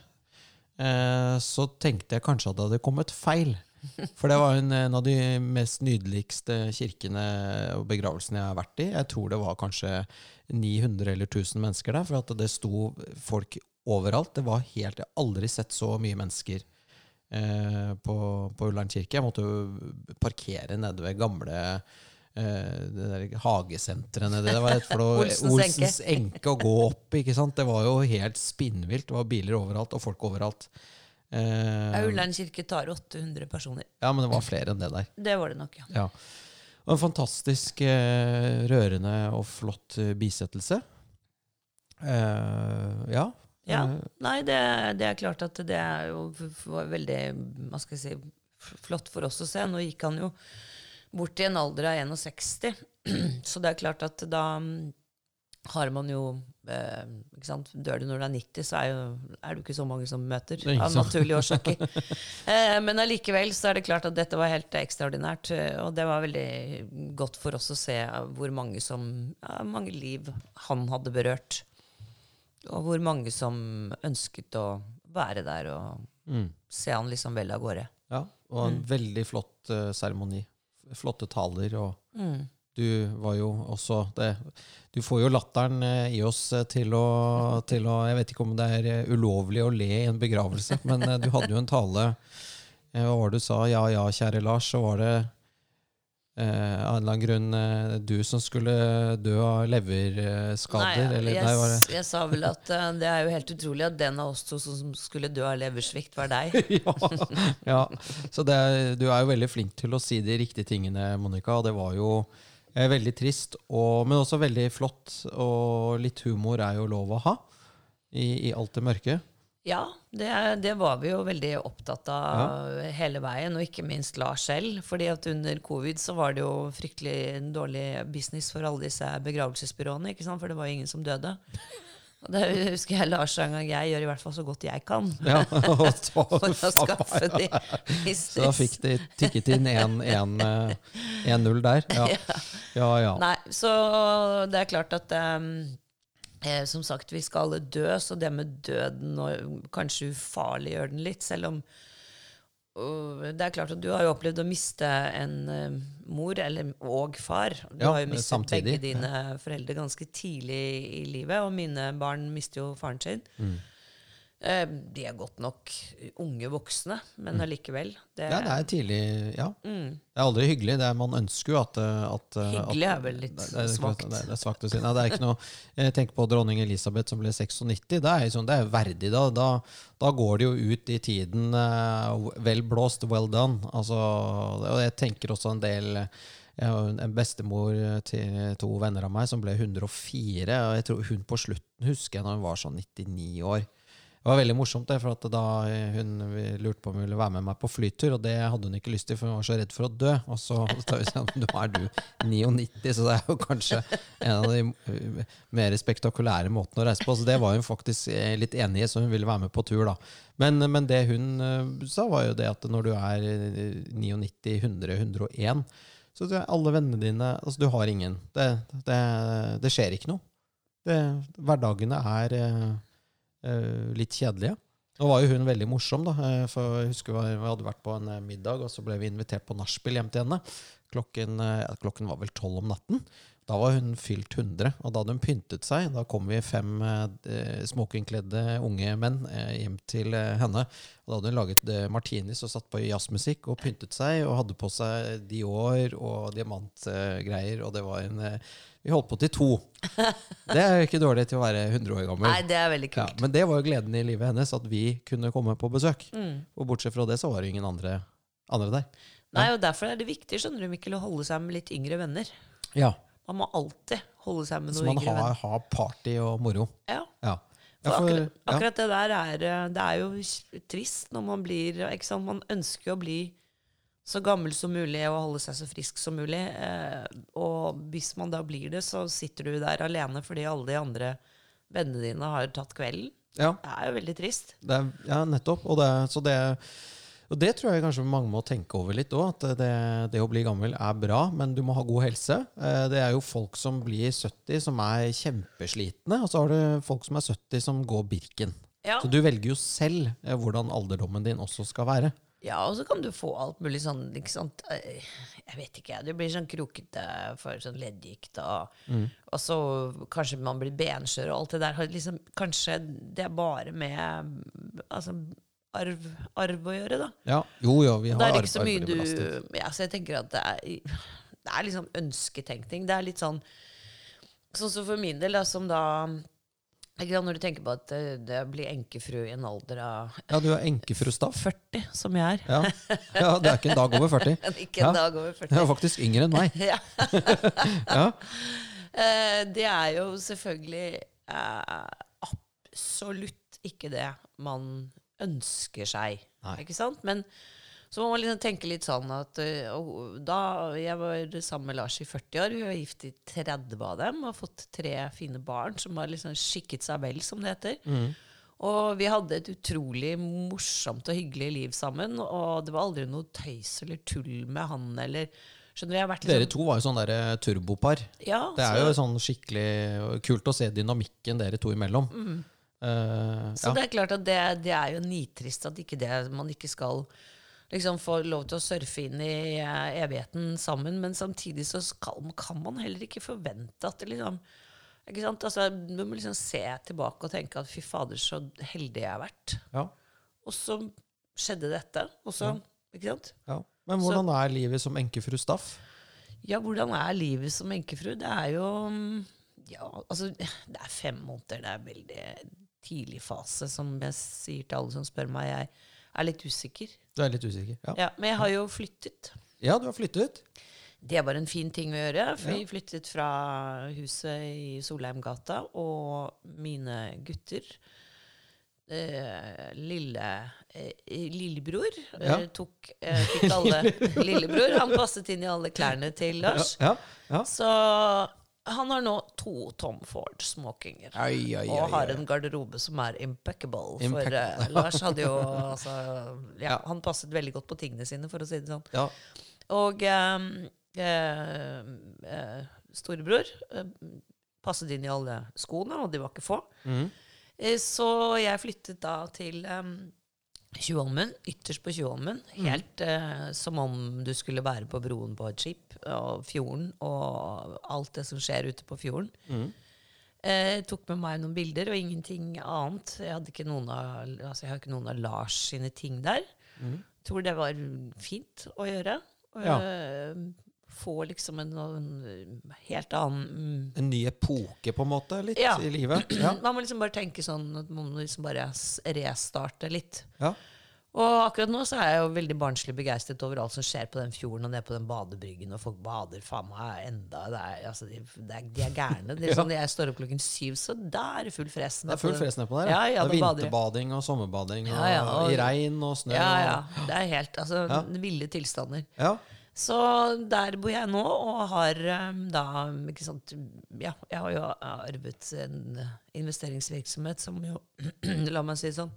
eh, så tenkte jeg kanskje at det hadde kommet feil. For det var en, en av de mest nydeligste kirkene og begravelsene jeg har vært i. Jeg tror det var kanskje 900 eller 1000 mennesker der, for at det sto folk overalt. Det var helt, Jeg har aldri sett så mye mennesker eh, på, på Ullern kirke. Jeg måtte jo parkere nede ved gamle eh, det der hagesenteret nedi der. Olsens. Olsens enke å gå opp. ikke sant? Det var jo helt spinnvilt. Det var biler overalt og folk overalt. Eh, Ullern kirke tar 800 personer. ja, men det var flere enn det der. Det var det nok, ja. Ja. Og en fantastisk eh, rørende og flott eh, bisettelse. Eh, ja. Ja. Eh, Nei, det, det er klart at det er jo veldig hva skal jeg si, flott for oss å se. Nå gikk han jo bort i en alder av 61, så det er klart at da mm, har man jo eh, ikke sant? Dør du når du er 90, så er, jo, er det jo ikke så mange som møter. Er Av naturlige årsaker. eh, men allikevel så er det klart at dette var helt ekstraordinært. eh, Og det var veldig godt for oss å se hvor mange, som, ja, mange liv han hadde berørt. Og hvor mange som ønsket å være der og mm. se han liksom vel av gårde. ja. Og en veldig flott seremoni. seremoni. Flotte taler. Og Mm. du var jo også det, Du får jo latteren eh, i oss eh, til å, til å Jeg vet ikke om det er eh, ulovlig å le i en begravelse, men eh, du hadde jo en tale eh, Hva var det du sa? Ja ja, kjære Lars. Så var det eh, av en eller annen grunn eh, du som skulle dø av leverskader? Nei, eller, jeg, nei, var det jeg sa vel at eh, det er jo helt utrolig at den av oss to som skulle dø av leversvikt, var deg. ja, ja. Så det, du er jo veldig flink til å si de riktige tingene, Monica. Og det var jo eh, veldig trist, og, men også veldig flott. Og litt humor er jo lov å ha i, i alt det mørke. Ja, det, det var vi jo veldig opptatt av hele veien, og ikke minst Lars selv. fordi at under covid så var det jo fryktelig dårlig business for alle disse begravelsesbyråene, ikke sant? for det var jo ingen som døde. Og det husker jeg Lars sa en gang jeg gjør i hvert fall så godt jeg kan. Ja, og så, For å skaffe de så da fikk de tikket inn 1-0 der. Ja. ja, ja. Nei, så det er klart at um, eh, Som sagt, vi skal alle dø, så det med døden og kanskje ufarliggjør den litt, selv om uh, det er klart at Du har jo opplevd å miste en uh, mor eller, og far. Du Ja, har jo mistet samtidig, begge dine foreldre ganske tidlig i livet, og mine barn mister jo faren sin. Mm. Eh, de er godt nok unge voksne, men allikevel. Det, Mm. ja, det er tidlig Ja. mm, Det er aldri hyggelig. Det er, man ønsker jo at, at Hyggelig at- er vel litt det, det, er- svakt. Det, er- det er svakt å si. Nei, det er ikke noe Jeg tenker på dronning Elisabeth som ble 96. Det er jo sånn, det er verdig. Da, da, da går det jo ut i tiden uh, vel blåst, well done. Altså, og jeg tenker også en del jeg har en bestemor til to venner av meg som ble 104. Og jeg tror hun på slutten husker jeg når hun var sånn 99 år. Det var veldig morsomt, det, for da hun lurte på om hun ville være med meg på flytur, og det hadde hun ikke lyst til, for hun var så redd for å dø. Og så sa hun sånn, nå er du 99, så det er jo kanskje en av de uh, mer spektakulære måtene å reise på. Så det var hun faktisk eh, litt enig i, så hun ville være med på tur, da. Men, men det hun sa, var jo det at når du er eh, 99, 100, 101, så alle vennene dine Altså, du har ingen. Det, det, det skjer ikke noe. Det, hverdagene er eh, eh, litt kjedelige. Nå var jo hun veldig morsom, da. eh, For jeg husker vi hadde vært på en eh, middag, og så ble vi invitert på nachspiel hjem til henne. Klokken, eh, klokken var vel tolv om natten. Da var hun fylt 100, og da hadde hun pyntet seg. Da kom vi fem eh, smokingkledde unge menn eh, hjem til eh, henne. Og da hadde hun laget eh, martinis og satt på jazzmusikk og pyntet seg og hadde på seg Dior og diamantgreier, og det var en eh, Vi holdt på til to. Det er jo ikke dårlig til å være 100 år gammel. Nei, det er veldig Ja, kult. men det var jo gleden i livet hennes, at vi kunne komme på besøk. Mm. Og bortsett fra det, så var det ingen andre, andre der. Nei, og Derfor er det viktig skjønner du, Mikkel, å holde seg med litt yngre venner. Ja, Man må alltid holde seg med noen yngre yngre har, venner. har party og moro. Ja, Ja. for for- akkurat, akkurat det der er eh, Det er jo trist når man blir ikke sant? Man ønsker å bli så gammel som mulig og holde seg så frisk som mulig. Eh, og hvis man da blir det, så sitter du der alene fordi alle de andre vennene dine har tatt kvelden. ja. Det er jo veldig trist. Det er, ja, nettopp. Og det, så det, og det tror jeg kanskje mange må tenke over litt òg. At det, det å bli gammel er bra, men du må ha god helse. Eh, Det er jo folk som blir 70 som er kjempeslitne, og så har du folk som er 70 som går Birken. Ja. Så du velger jo selv eh, hvordan alderdommen din også skal være. Ja, og så kan du få alt mulig sånn ikke sant? Jeg vet ikke, du blir sånn krokete for sånn leddgikt, og, og så kanskje man blir benskjør og alt det der. Liksom, kanskje det er bare med altså, arv, arv å gjøre, da. Ja, jo, jo, vi har Det er arv- ikke så mye du belastet. ja, Så jeg tenker at det er, det er liksom ønsketenkning. Det er litt sånn Sånn som for min del, da, som da ikke Når du tenker på at det, det blir enkefru i en alder av Ja, du er enkefru Staff. 40, som jeg er. Ja. ja, det er ikke en dag over 40. Ikke en Ja. dag over 40. Du er faktisk yngre enn meg. Ja. Ja. Eh, det er jo selvfølgelig eh, absolutt ikke det man ønsker seg. Nei. Ikke sant? Men så må man liksom tenke litt sånn at eh, og da jeg var sammen med Lars i 40 år, vi var gift i 30 av dem og har fått tre fine barn som har liksom skikket seg vel, som det heter. Mm. Og vi hadde et utrolig morsomt og hyggelig liv sammen. Og det var aldri noe tøys eller tull med han eller vært Dere liksom, to var jo sånn der eh, turbopar. ja, Det er så- jo sånn skikkelig kult å se dynamikken dere to imellom. Mm. Uh, Så ja. det er klart at det, det er jo nitrist at ikke det, man ikke skal liksom få lov til å surfe inn i eh, evigheten sammen, men samtidig så skal, kan man heller ikke forvente at det liksom ikke sant? Altså, Du må liksom se tilbake og tenke at fy fader, så heldig jeg har vært. Ja, Og så skjedde dette. Og så, ikke sant? ja. Men hvordan er livet som enkefru Staff? Ja, hvordan er livet som enkefru? Det er jo Ja, altså Det er fem måneder. Det er veldig tidlig fase, som jeg sier til alle som spør meg. Jeg er litt usikker. Du er litt usikker? Ja, Ja, Men jeg har jo flyttet. ja du har flyttet? Det var en fin ting å gjøre. For Ja. vi flyttet fra huset i Solheimgata, og mine gutter eh, lille eh, lillebror eh, Ja. tok, eh, fikk alle Lillebror, han passet inn i alle klærne til Lars. Ja, ja. Så han har nå to Tom Ford smokinger. Ai, ai, Og har en garderobe som er impeccable. For Impeccable. eh, Lars hadde jo altså, ja. Han passet veldig godt på tingene sine, for å si det sånn. Ja. Og um, uh, uh, storebror passet inn i alle skoene, og de var ikke få. Mm. Så jeg flyttet da til um, Tjuvholmen, ytterst på Tjuvholmen. Helt eh, som om du skulle være på broen på et skip, og fjorden, og alt det som skjer ute på fjorden. Mm. Eh, tok med meg noen bilder og ingenting annet. Jeg hadde ikke noen av, altså jeg har ikke noen av Lars sine ting der. Tror det var fint å gjøre. Ja. Eh, få liksom en, en helt annen En ny epoke, på en måte, litt Ja. i livet. Ja. Man må liksom bare tenke sånn at man må liksom bare restarte litt. Ja. Og akkurat nå så er jeg jo veldig barnslig begeistret over alt som skjer på den fjorden og ned på den badebryggen, og folk bader faen meg enda det er, altså, de, de, er, de er gærne. Det er Ja. sånn, jeg står opp klokken syv, så da er det full fres. Det er full fres nedpå der. Ja, ja, det er vinterbading og sommerbading, og, Ja, ja, og- i regn og snø. Ja, ja. Det er helt altså, Ja. ville tilstander. ja. Så der bor jeg nå, og har um, da ikke sant, Ja, jeg har jo arvet en investeringsvirksomhet som jo, la meg si sånn,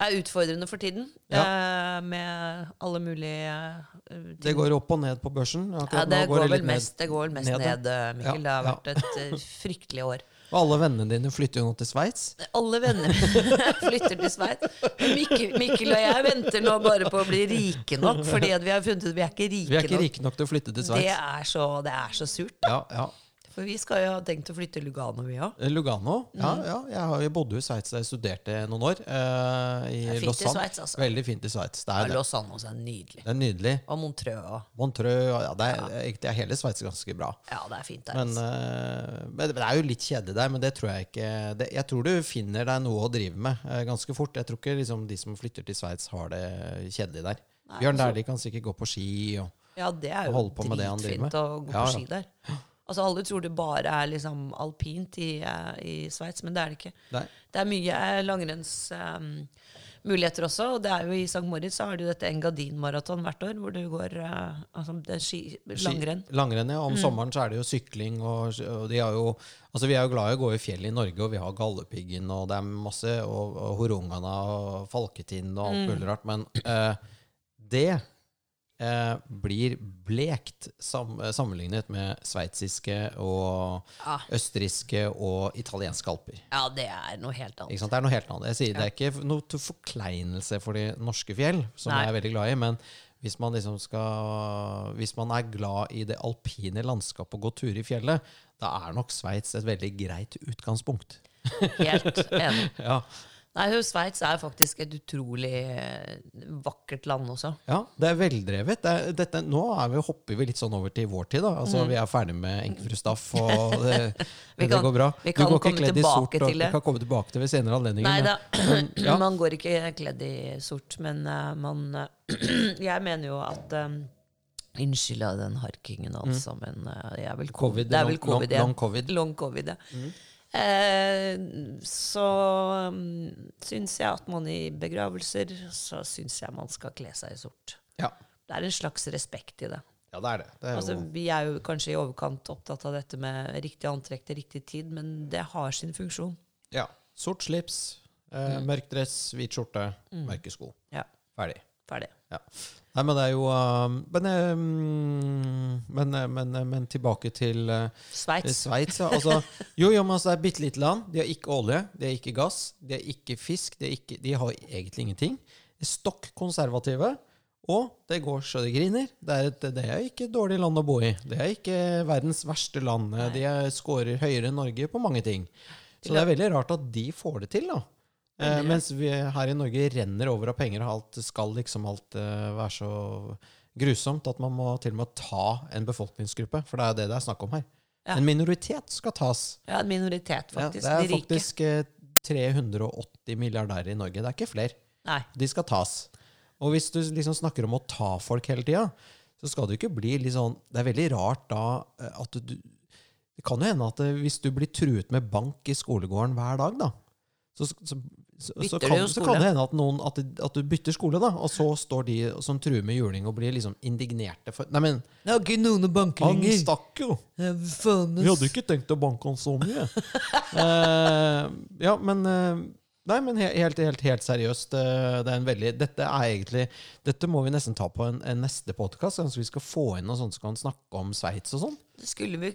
er utfordrende for tiden. eh, med alle mulige eh, ting. Det går opp og ned på børsen. ja, det går, ned. mest, det går vel mest ned, ned, eh, Mikkel. Ja, Det har vært et eh, fryktelig år. Og alle vennene dine flytter jo nå til Sveits. Alle venner flytter til Sveits. Mikkel, Mikkel og jeg venter nå bare på å bli rike nok, fordi vi har funnet ut vi er ikke rike, Vi er ikke nok. rike nok til å flytte til Det Sveits. Det, det er så surt. Ja, ja. For vi skal jo ha tenkt å flytte til Lugano, vi òg. Lugano. Ja, Mm. ja. Jeg, har, jo bodde i Sveits da jeg studerte noen år. eh, I Det er fint i Lausanne. Sveits, altså. Veldig fint i Sveits. Det Ja, er det. Lausanne også er nydelig. Det er nydelig. Og Montreux òg. Montreux ja, det er, egentlig er hele Sveits ganske bra. Ja, det er fint der. Men, altså. eh, men det er jo litt kjedelig der, men det tror jeg ikke det, Jeg tror du finner deg noe å drive med eh, ganske fort. Jeg tror ikke liksom, de som flytter til Sveits, har det kjedelig der. Bjørn altså- Dæhlie kan sikkert gå på ski. Og, ja, det er jo holde på med det han driver dritfint med. å gå Ja, på ja. ski der. Altså Alle tror det bare er liksom alpint i, eh, i Sveits, men det er det ikke. Nei. Det er mye langrennsmuligheter langrennsmuligheter også. Og det er jo i St. Moritz så har du dette Engadin-maraton hvert år, hvor du går uh, altså, det er ski, langrenn. Langrenn, ja. Om Mm. sommeren så er det jo sykling, og, og de har jo Altså Vi er jo glad i å gå i fjellet i Norge, og vi har Galdhøpiggen, og det er masse, og, og Horungana og Falketind og Mm. alt mulig rart. Men uh, det eh, blir blekt sam, sammenlignet med sveitsiske og Ja. østerrikske og italienske alper. ja, det er noe helt Ikke annet. sant? Det er noe helt annet. Jeg sier Det er ikke noe til forkleinelse for de norske fjell, som Nei. jeg er veldig glad i. Men hvis man liksom skal Hvis man er glad i det alpine landskapet og går tur i fjellet, da er nok Sveits et veldig greit utgangspunkt. Helt enig. Ja, Nei, Sveits er faktisk et utrolig eh, vakkert land også. ja det er veldrevet. Det er, dette, nå er vi, hopper vi litt sånn over til vår tid. Da. Altså, Vi er ferdig med Enkefru Staff, og det, Mm. Vi det går bra. vi kan komme tilbake sort, til det. Vi kan komme tilbake til ved senere anledninger. Nei men- ja. man går ikke kledd i sort, men uh, man uh, Jeg mener jo at um, Unnskyld den harkingen, altså, men eh, jeg er vel Covid, Det er vel covid, long- ja. long covid. Long covid, ja. Eh, så um, syns jeg at man i begravelser Så syns jeg man skal kle seg i sort. Ja. Det er en slags respekt i det. ja, det er det. det er Altså, vi er jo kanskje i overkant opptatt av dette med riktig antrekk til riktig tid, men det har sin funksjon. ja. Sort slips, eh, mørk dress, hvit skjorte, mørke sko. Mm. Ja, Ferdig. Ferdig. Ja. Nei, men det er jo um, men, um, men, eh, men, eh, men tilbake til uh, Sveits. Sveits. Ja. Altså, jo, jo, men altså, det er et bitte lite land. De har ikke olje, de har ikke gass, de har ikke fisk. De, har ikke, de har egentlig ingenting. De er stokk konservative. Og det går så det griner. Det er, et, det er ikke et dårlig land å bo i. Det er ikke verdens verste land. De er, scorer høyere enn Norge på mange ting. Så det er veldig rart at de får det til, da. Eh, mens vi her i Norge renner over av penger, og alt skal liksom alt eh, være så grusomt at man må til og med ta en befolkningsgruppe. For det er det det er snakk om her. Ja. En minoritet skal tas. Ja, en minoritet, faktisk. ja, det er faktisk eh, 380 milliardærer i Norge. Det er ikke flere. Nei. De skal tas. Og hvis du liksom snakker om å ta folk hele tida, så skal du ikke bli litt sånn Det er veldig rart da eh, at du Det kan jo hende at eh, hvis du blir truet med bank i skolegården hver dag, da, så, så, så, så, kan, du så kan det hende at, noen, at, det- at du bytter skole, da, og så står de som truer med juling og blir liksom indignerte for Nei, men Det har ikke noen å banke han stakk jo! Vi hadde ikke tenkt å banke han så mye. uh, ja, men uh, Nei, men he- helt, helt, helt seriøst. eh, det er en veldig, dette er egentlig Dette må vi nesten ta på en, en neste podkast. Vi skal få inn noe sånt som kan snakke om Sveits og sånn. Skulle vi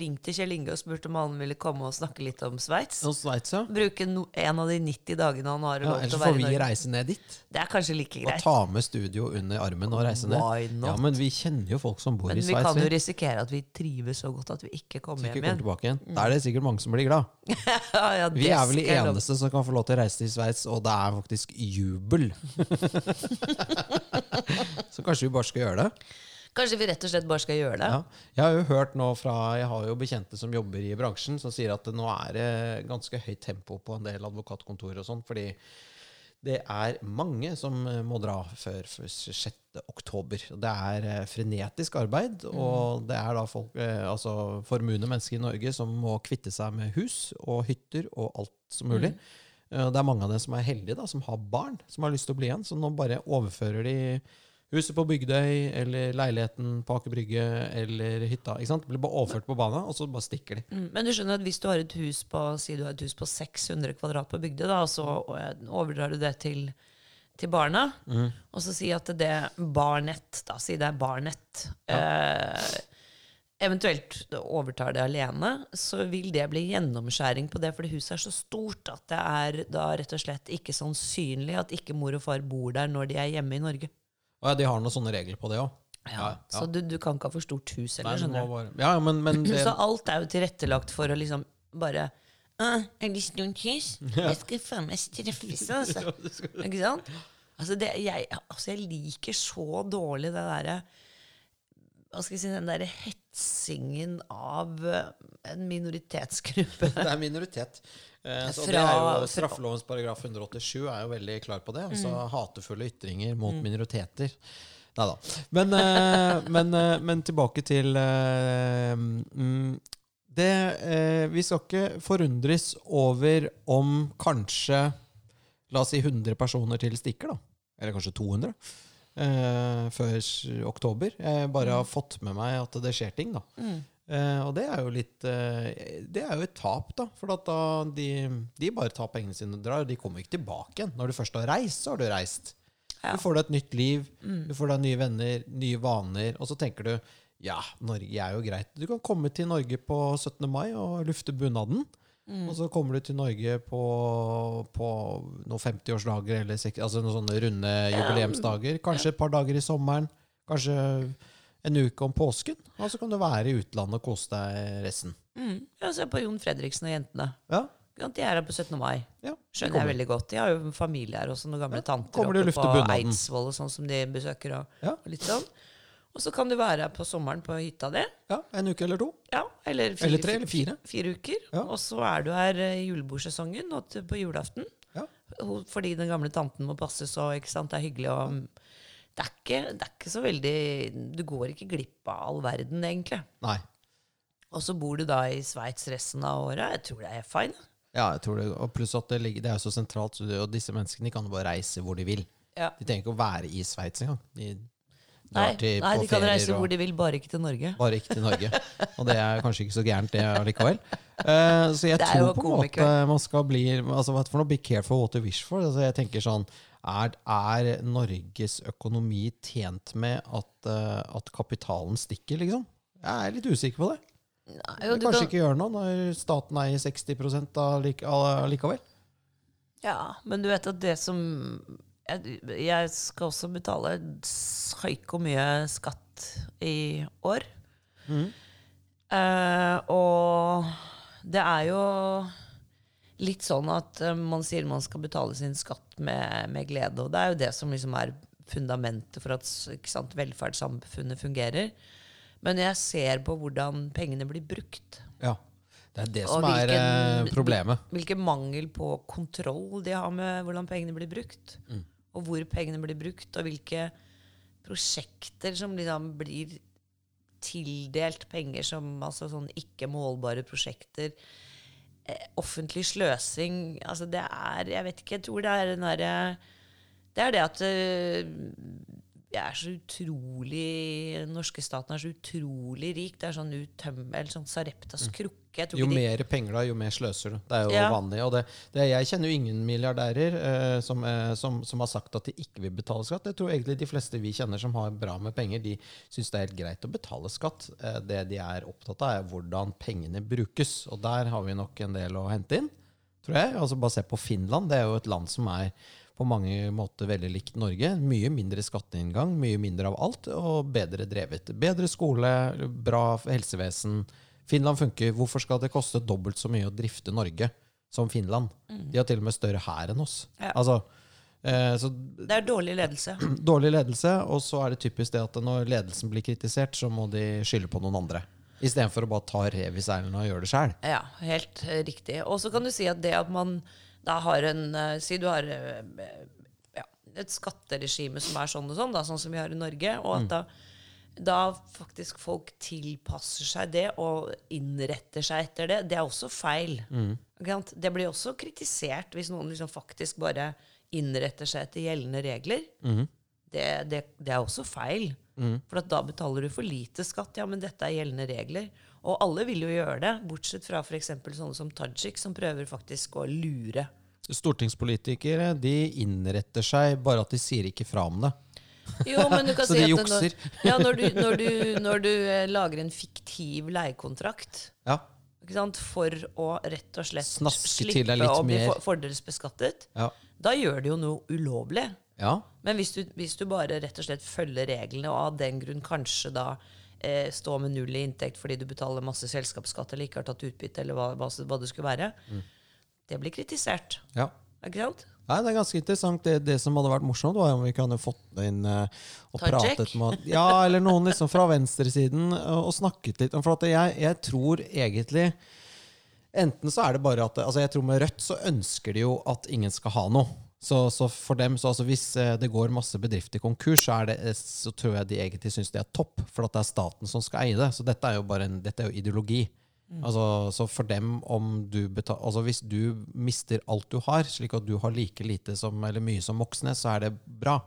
ringt til Kjell Inge og spurt om han ville komme og snakke litt om Sveits? Om Sveits, ja. Bruke no, en av de 90 dagene han har ja lov til å får være i vi reise ned dit. Det er kanskje like greit. Og ta med studio under armen og reise ned. Why not? Ja, Men vi kjenner jo folk som bor Men i vi kan jo risikere at vi trives så godt at vi ikke kommer hjem igjen. tilbake igjen. Da er det sikkert mange som blir glad. ja, Vi er vel de eneste som kan få lov til å reise til Sveits, og det er faktisk jubel. Så kanskje vi bare skal gjøre det. Kanskje vi rett og slett bare skal gjøre det? Ja. Jeg har jo hørt nå fra Jeg har jo bekjente som jobber i bransjen, som sier at nå er det ganske høyt tempo på en del advokatkontorer og sånn, fordi det er mange som eh, må dra før, før 6. oktober. Det er eh, frenetisk arbeid, og det er da folk, eh, altså formuende mennesker i Norge som må kvitte seg med hus og hytter og alt som mulig. Mm. Det er mange av dem som er heldige, da, som har barn som har lyst til å bli igjen. Så nå bare overfører de huset på Bygdøy, eller leiligheten på Aker Brygge, eller hytta. ikke sant? Blir bare overført på bana, og så bare stikker de. Mm, Men du skjønner at hvis du har et hus på Si du har et hus på 600 kvadrat på Bygdøy, da, og så overdrar du det til, til barna, Mm. og så si at det barnett da, Si det er barnett. Eh, eventuelt overtar det alene, så vil det bli gjennomskjæring på det, fordi huset er så stort at det er da rett og slett ikke sannsynlig at ikke mor og far bor der når de er hjemme i Norge. Og ja, de har noen sånne regler på det òg. Så du, du kan ikke ha for stort hus heller, skjønner du. Ja, men, men det, Så alt er jo tilrettelagt for å liksom bare «Å, Er det stort hus? Jeg skal faen meg streffes, altså. Ikke sant? Altså, det, jeg, altså, jeg liker så dårlig det derre Hva skal jeg si, den derre hetsingen av en minoritetsgruppe. det er minoritet. Eh, så det er jo Straffelovens paragraf 187 er jo veldig klar på det. Altså Mm. hatefulle ytringer mot minoriteter. Nei da. Men, eh, men, eh, men tilbake til mm, det, Vi skal ikke forundres over om kanskje La oss si 100 personer til stikker, da. Eller kanskje 200. eh, før oktober. Jeg bare har fått med meg at det skjer ting, da. Eh, og det er jo litt eh, Det er jo et tap, da. For at da de, de bare tar pengene sine og drar. De kommer ikke tilbake igjen. Når du først har reist, så har du reist. Ja. Du får deg et nytt liv, du får deg nye venner, nye vaner. Og så tenker du ja, Norge er jo greit. Du kan komme til Norge på 17. mai og lufte bunaden. Og så kommer du til Norge på, på noen 50-årsdager eller altså noen sånne runde jubileumsdager. Kanskje et par dager i sommeren. Kanskje en uke om påsken. Og så kan du være i utlandet og kose deg resten. Mm. Ja, Se på Jon Fredriksen og jentene. Ja, De er her på 17. mai. ja. Skjønner jeg veldig godt. De har jo familie her også, noen gamle Ja, tanter oppe på. Eidsvoll og sånn som de besøker. Og, Ja. og litt sånn. Og så kan du være her på sommeren på hytta di. ja, En uke eller to. Ja, eller, fire, Eller tre eller fire. fire uker. Ja. Og så er du her eh, i julebordsesongen og på julaften. Ja. Fordi den gamle tanten må passes og ikke sant, det er hyggelig. Og, det, er ikke, det er ikke så veldig Du går ikke glipp av all verden, egentlig. Nei. Og så bor du da i Sveits resten av året. Jeg tror det er fine. Ja, jeg tror det, og pluss at det, ligger, det er så sentralt, og disse menneskene kan jo bare reise hvor de vil. Ja. De trenger ikke å være i Sveits engang. De Nei, til, nei de kan reise og- hvor de vil, bare ikke til Norge. Bare ikke til Norge. Og det er kanskje ikke så gærent, det allikevel. Uh, så jeg tror på en måte man skal bli altså, Hva for noe? Be careful what you wish for. Altså, jeg tenker sånn er, er Norges økonomi tjent med at, uh, at kapitalen stikker, liksom? Jeg er litt usikker på det. Nei, jo, Kanskje kan- ikke gjøre noe når staten eier 60 allik- allikevel. Ja, men du vet at det som Jeg, jeg skal også betale psyko mye skatt i år. Eh, og det er jo litt sånn at eh, man sier man skal betale sin skatt med, med glede. Og det er jo det som liksom er fundamentet for at sant, velferdssamfunnet fungerer. Men jeg ser på hvordan pengene blir brukt. Ja. Det er det som som er eh, hvilken- problemet. Hvilken mangel på kontroll de har med hvordan pengene blir brukt. Og hvor pengene blir brukt, og hvilke prosjekter som liksom blir tildelt penger som altså sånn ikke målbare prosjekter. eh, offentlig sløsing Altså, det er Jeg vet ikke, jeg tror det er den derre Det er det at eh, er så utrolig Den norske staten er så utrolig rik. Det er sånn utømmel, sånn Sareptas krukke. Jo mer penger du har, jo mer sløser du. Det er jo Ja. vanlig. Og det, det, jeg kjenner jo ingen milliardærer eh, som, eh, som, som har sagt at de ikke vil betale skatt. Jeg tror egentlig de fleste vi kjenner som har bra med penger, de syns det er helt greit å betale skatt. Eh, det de er opptatt av, er hvordan pengene brukes. Og der har vi nok en del å hente inn, tror jeg. Altså Bare se på Finland. Det er jo et land som er på mange måter veldig likt Norge. Mye mindre skatteinngang, mye mindre av alt, og bedre drevet. Bedre skole, bra helsevesen. Finland funker. Hvorfor skal det koste dobbelt så mye å drifte Norge som Finland? De har til og med større hær enn oss. Ja. Altså, eh, så Det er dårlig ledelse. dårlig ledelse, og så er det typisk det at når ledelsen blir kritisert, så må de skylde på noen andre. Istedenfor å bare ta rev i seilene og gjøre det sjøl. Ja, helt eh, riktig. Og så kan du si at det at man da har en eh, Si du har eh, ja, et skatteregime som er sånn og sånn, da, sånn som vi har i Norge, og at da, da faktisk folk tilpasser seg det og innretter seg etter det, det er også feil. Mm. Det blir også kritisert hvis noen liksom faktisk bare innretter seg etter gjeldende regler. Det, det, det er også feil. For at da betaler du for lite skatt. Ja, men dette er gjeldende regler. Og alle vil jo gjøre det, bortsett fra f.eks. sånne som Tajik, som prøver faktisk å lure. Stortingspolitikere de innretter seg, bare at de sier ikke fra om det. Jo, men du kan Så si de at jukser. Når, ja, når du, når, du, når du eh, lager en fiktiv leiekontrakt Ja, for å rett og slett Snaske slippe å bli mer. for- fordelsbeskattet, ja, da gjør det jo noe ulovlig. ja. Men hvis du, hvis du bare rett og slett følger reglene, og av den grunn kanskje da eh, stå med null i inntekt fordi du betaler masse selskapsskatt eller ikke har tatt utbytte, eller hva, hva, hva det skulle være, Mm. det blir kritisert. ja. Ikke sant? Nei, Det er ganske interessant. Det, det som hadde vært morsomt, var om vi kunne fått inn uh, og Tajik? pratet med Ja, eller noen liksom fra venstresiden uh, og snakket litt om For jeg, jeg tror egentlig Enten så er det bare at altså Jeg tror med Rødt så ønsker de jo at ingen skal ha noe. Så, så for dem, så altså Hvis eh, det går masse bedrifter konkurs, så, er det, eh, så tror jeg de egentlig syns det er topp. For at det er staten som skal eie det. Så dette er jo bare en, dette er jo ideologi. Altså, så for dem, om du betal, altså hvis du mister alt du har, slik at du har like lite som, eller mye som Moxnes, så er det bra.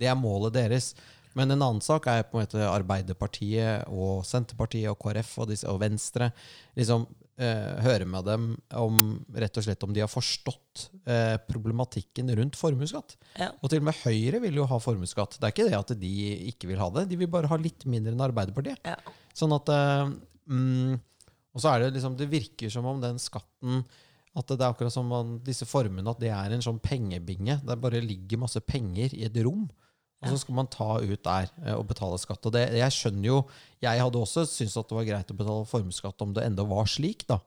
Det er målet deres. Men en annen sak er på en måte Arbeiderpartiet og Senterpartiet og KrF og, disse, og Venstre. liksom eh, Høre med dem om rett og slett om de har forstått eh, problematikken rundt formuesskatt. Ja. Og til og med Høyre vil jo ha formuesskatt. Det er ikke det at de ikke vil ha det, de vil bare ha litt mindre enn Arbeiderpartiet. Ja. Sånn at eh, mm, Og så er det liksom Det virker som om den skatten At det er akkurat som om disse formene At det er en sånn pengebinge. Der bare ligger masse penger i et rom. Og så skal man ta ut der eh, og betale skatt. Og det, jeg skjønner jo Jeg hadde også syntes at det var greit å betale formuesskatt om det enda var slik, da.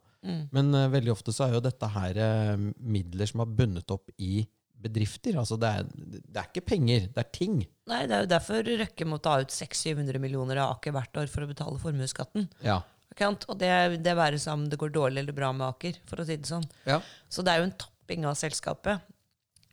Men uh, veldig ofte så er jo dette her uh, midler som er bundet opp i bedrifter. Altså det er, det er ikke penger, det er ting. Nei, det er jo derfor Røkke må ta ut 600-700 millioner av Aker hvert år for å betale formuesskatten. Ja. Og det, det være seg om det går dårlig eller bra med Aker, for å si det sånn. Ja. Så det er jo en tapping av selskapet.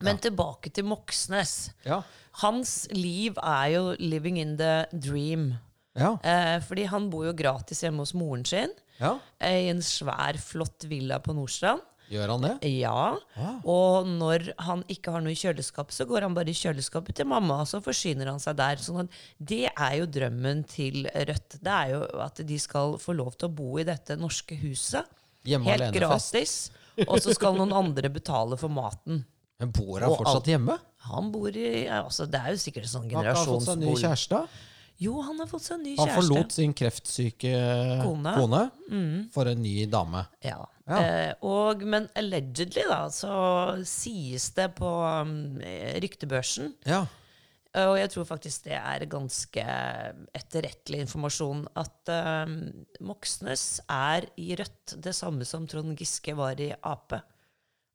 Men tilbake til Moxnes. Ja. Hans liv er jo 'living in the dream'. Ja. Eh, fordi han bor jo gratis hjemme hos moren sin ja. eh, i en svær, flott villa på Nordstrand. Gjør han det? Ja. Ah. Og når han ikke har noe i kjøleskapet, så går han bare i kjøleskapet til mamma, og så forsyner han seg der. Sånn det er jo drømmen til Rødt. Det er jo at de skal få lov til å bo i dette norske huset. Hjemme Helt gratis. Og så skal noen andre betale for maten. Men bor han Og fortsatt hjemme? Han bor i ja, altså Det er jo sikkert sånn Har ikke han fått seg ny generasjonsbolig. kjæreste? Jo, han har fått seg ny Han kjæreste. forlot sin kreftsyke Kone. kone for en ny dame. Ja. Ja. Eh, og, men allegedly, da, så sies det på um, ryktebørsen Ja. eh, Og jeg tror faktisk det er ganske etterrettelig informasjon at um, Moxnes er i Rødt det samme som Trond Giske var i Ap.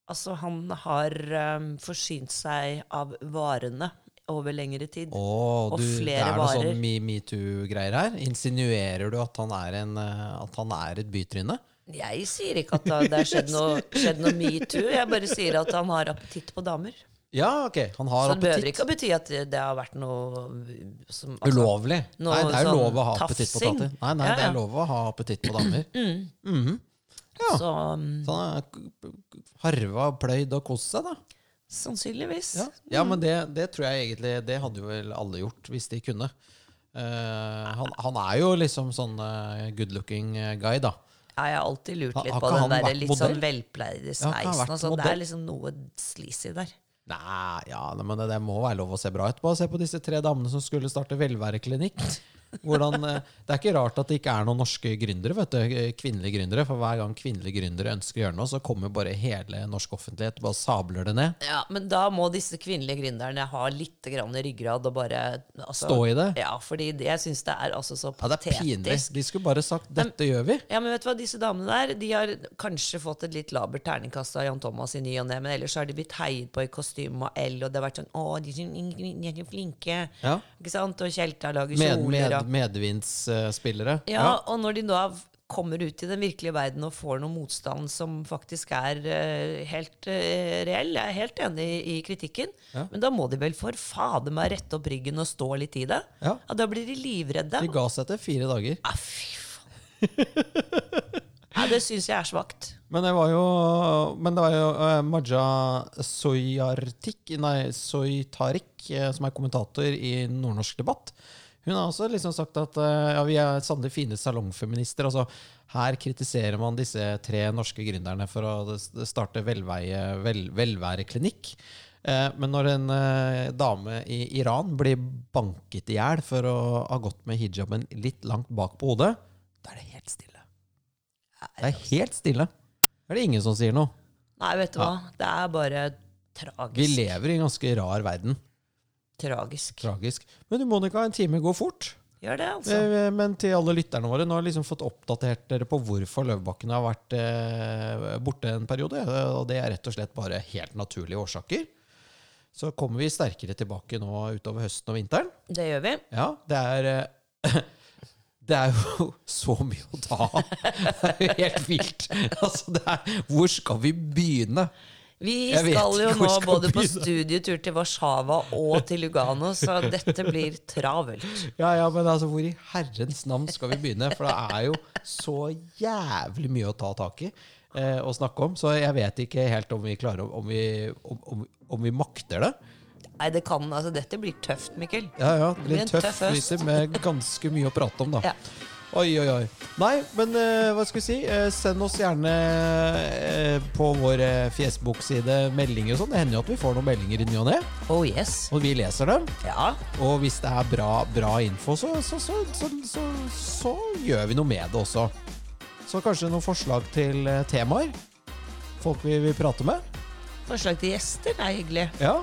Altså, han har um, forsynt seg av varene over lengre tid. Og, Og du, det flere er noe varer. sånn me- metoo-greier her. Insinuerer du at han er, en, eh, at han er et bytryne? Jeg sier ikke at det har skjedd noe, skjedd noe metoo. Jeg bare sier at han har appetitt på damer. Ja, ok. Han har Så det behøver ikke å bety at det det har vært noe som altså, Ulovlig. noe Nei, det er jo sånn lov å ha appetitt på damer. Nei, nei, Ja, det er lov å ha appetitt på damer. Mhm. Ja. Så um, Så han k- harva, pløyd og kost seg, da. sannsynligvis. Ja, ja men det, det tror jeg egentlig Det hadde jo vel alle gjort, hvis de kunne. Uh, han, han er jo liksom sånn uh, good looking eh, guy, da. Ja, jeg har alltid lurt litt har på den der litt sånn velpleide har sveisen. Ja, sånn. det er liksom noe sleazy der. Nei, ja, men det, det må være lov å se bra ut. å se på disse tre damene som skulle starte velværeklinikk. Hvordan, eh, det er ikke rart at det ikke er noen norske gründere, vet du, eh, kvinnelige gründere. For hver gang kvinnelige gründere ønsker å gjøre noe, så kommer bare hele norsk offentlighet og bare sabler det ned. Ja, Men da må disse kvinnelige gründerne ha litt grann ryggrad og bare altså, Stå i det. Ja, fordi det, jeg syns det er altså så Ja, det er pinlig. De skulle bare sagt 'dette gjør vi'. Ja, men vet du hva, Disse damene der De har kanskje fått et litt labert terningkast av Jan Thomas i ny og ne, men ellers har de blitt heiet på i kostyme og L, og det har vært sånn 'Å, de er så, flinke'. Ja. Ikke sant? Og Tjelta lager kjoler. med, medvindsspillere. ja, og når de da kommer ut i den virkelige verden og får noe motstand som faktisk er uh, helt uh, reell, jeg er helt enig i, i kritikken, Ja. men da må de vel for fader meg rette opp ryggen og stå litt i det? Ja. Da blir de livredde. De ga seg etter fire dager. Ja, fy faen. Ja, det syns jeg er svakt. Men det var jo, men det var jo uh, Maja Soyartik, nei, Soytarik, som er kommentator i Nordnorsk debatt. Hun har også liksom sagt at eh, ja, vi er sannelig fine salongfeminister. Altså, her kritiserer man disse tre norske gründerne for å starte velveie, vel, velværeklinikk. Eh, men når en eh, dame i Iran blir banket i hjel for å ha gått med hijaben litt langt bak på hodet, da er det helt stille. Det er helt stille. Da er det ingen som sier noe. Nei, vet du hva. Det er bare tragisk. Vi lever i en ganske rar verden. Tragisk. Tragisk. Men du, Monica, en time går fort. Gjør det, altså. Eh, Men til alle lytterne våre, nå har jeg liksom fått oppdatert dere på hvorfor Løvbakken har vært eh, borte en periode. Og det er rett og slett bare helt naturlige årsaker. Så kommer vi sterkere tilbake nå utover høsten og vinteren. Det gjør vi. Ja, det er eh, Det er jo så mye å ta av. Det er jo helt vilt. Altså, er, hvor skal vi begynne? Vi skal jo nå skal både på studietur til Warszawa og til Lugano, så dette blir travelt. Ja, ja, men altså, hvor i herrens navn skal vi begynne? For det er jo så jævlig mye å ta tak i eh, og snakke om. Så jeg vet ikke helt om vi klarer om vi, om, om, om vi makter det. Nei, det kan, altså Dette blir tøft, Mikkel. Ja, ja, det blir en tøff tøff høst. med ganske mye å prate om, da. Ja. Oi, oi, oi. Nei, men uh, hva skal vi si? Uh, send oss gjerne uh, på vår Facebook-side meldinger og sånn. Det hender jo at vi får noen meldinger i ny og ne, Oh yes. og vi leser dem. Ja. Og hvis det er bra, bra info, så, så, så, så, så, så gjør vi noe med det også. Så kanskje noen forslag til temaer? Folk vi vil prate med? Forslag til gjester er hyggelig. Ja,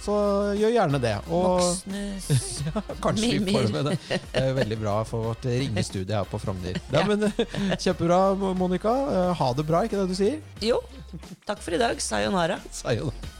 så gjør gjerne det. Og Voksne ja, kanskje vi får med det. Det er veldig bra for vårt ringestudie her på Frogner. Ja, men Kjempebra, Monica. Eh, Ha det bra, ikke det du sier? Jo. Takk for i dag. Sayonara. Sayonara.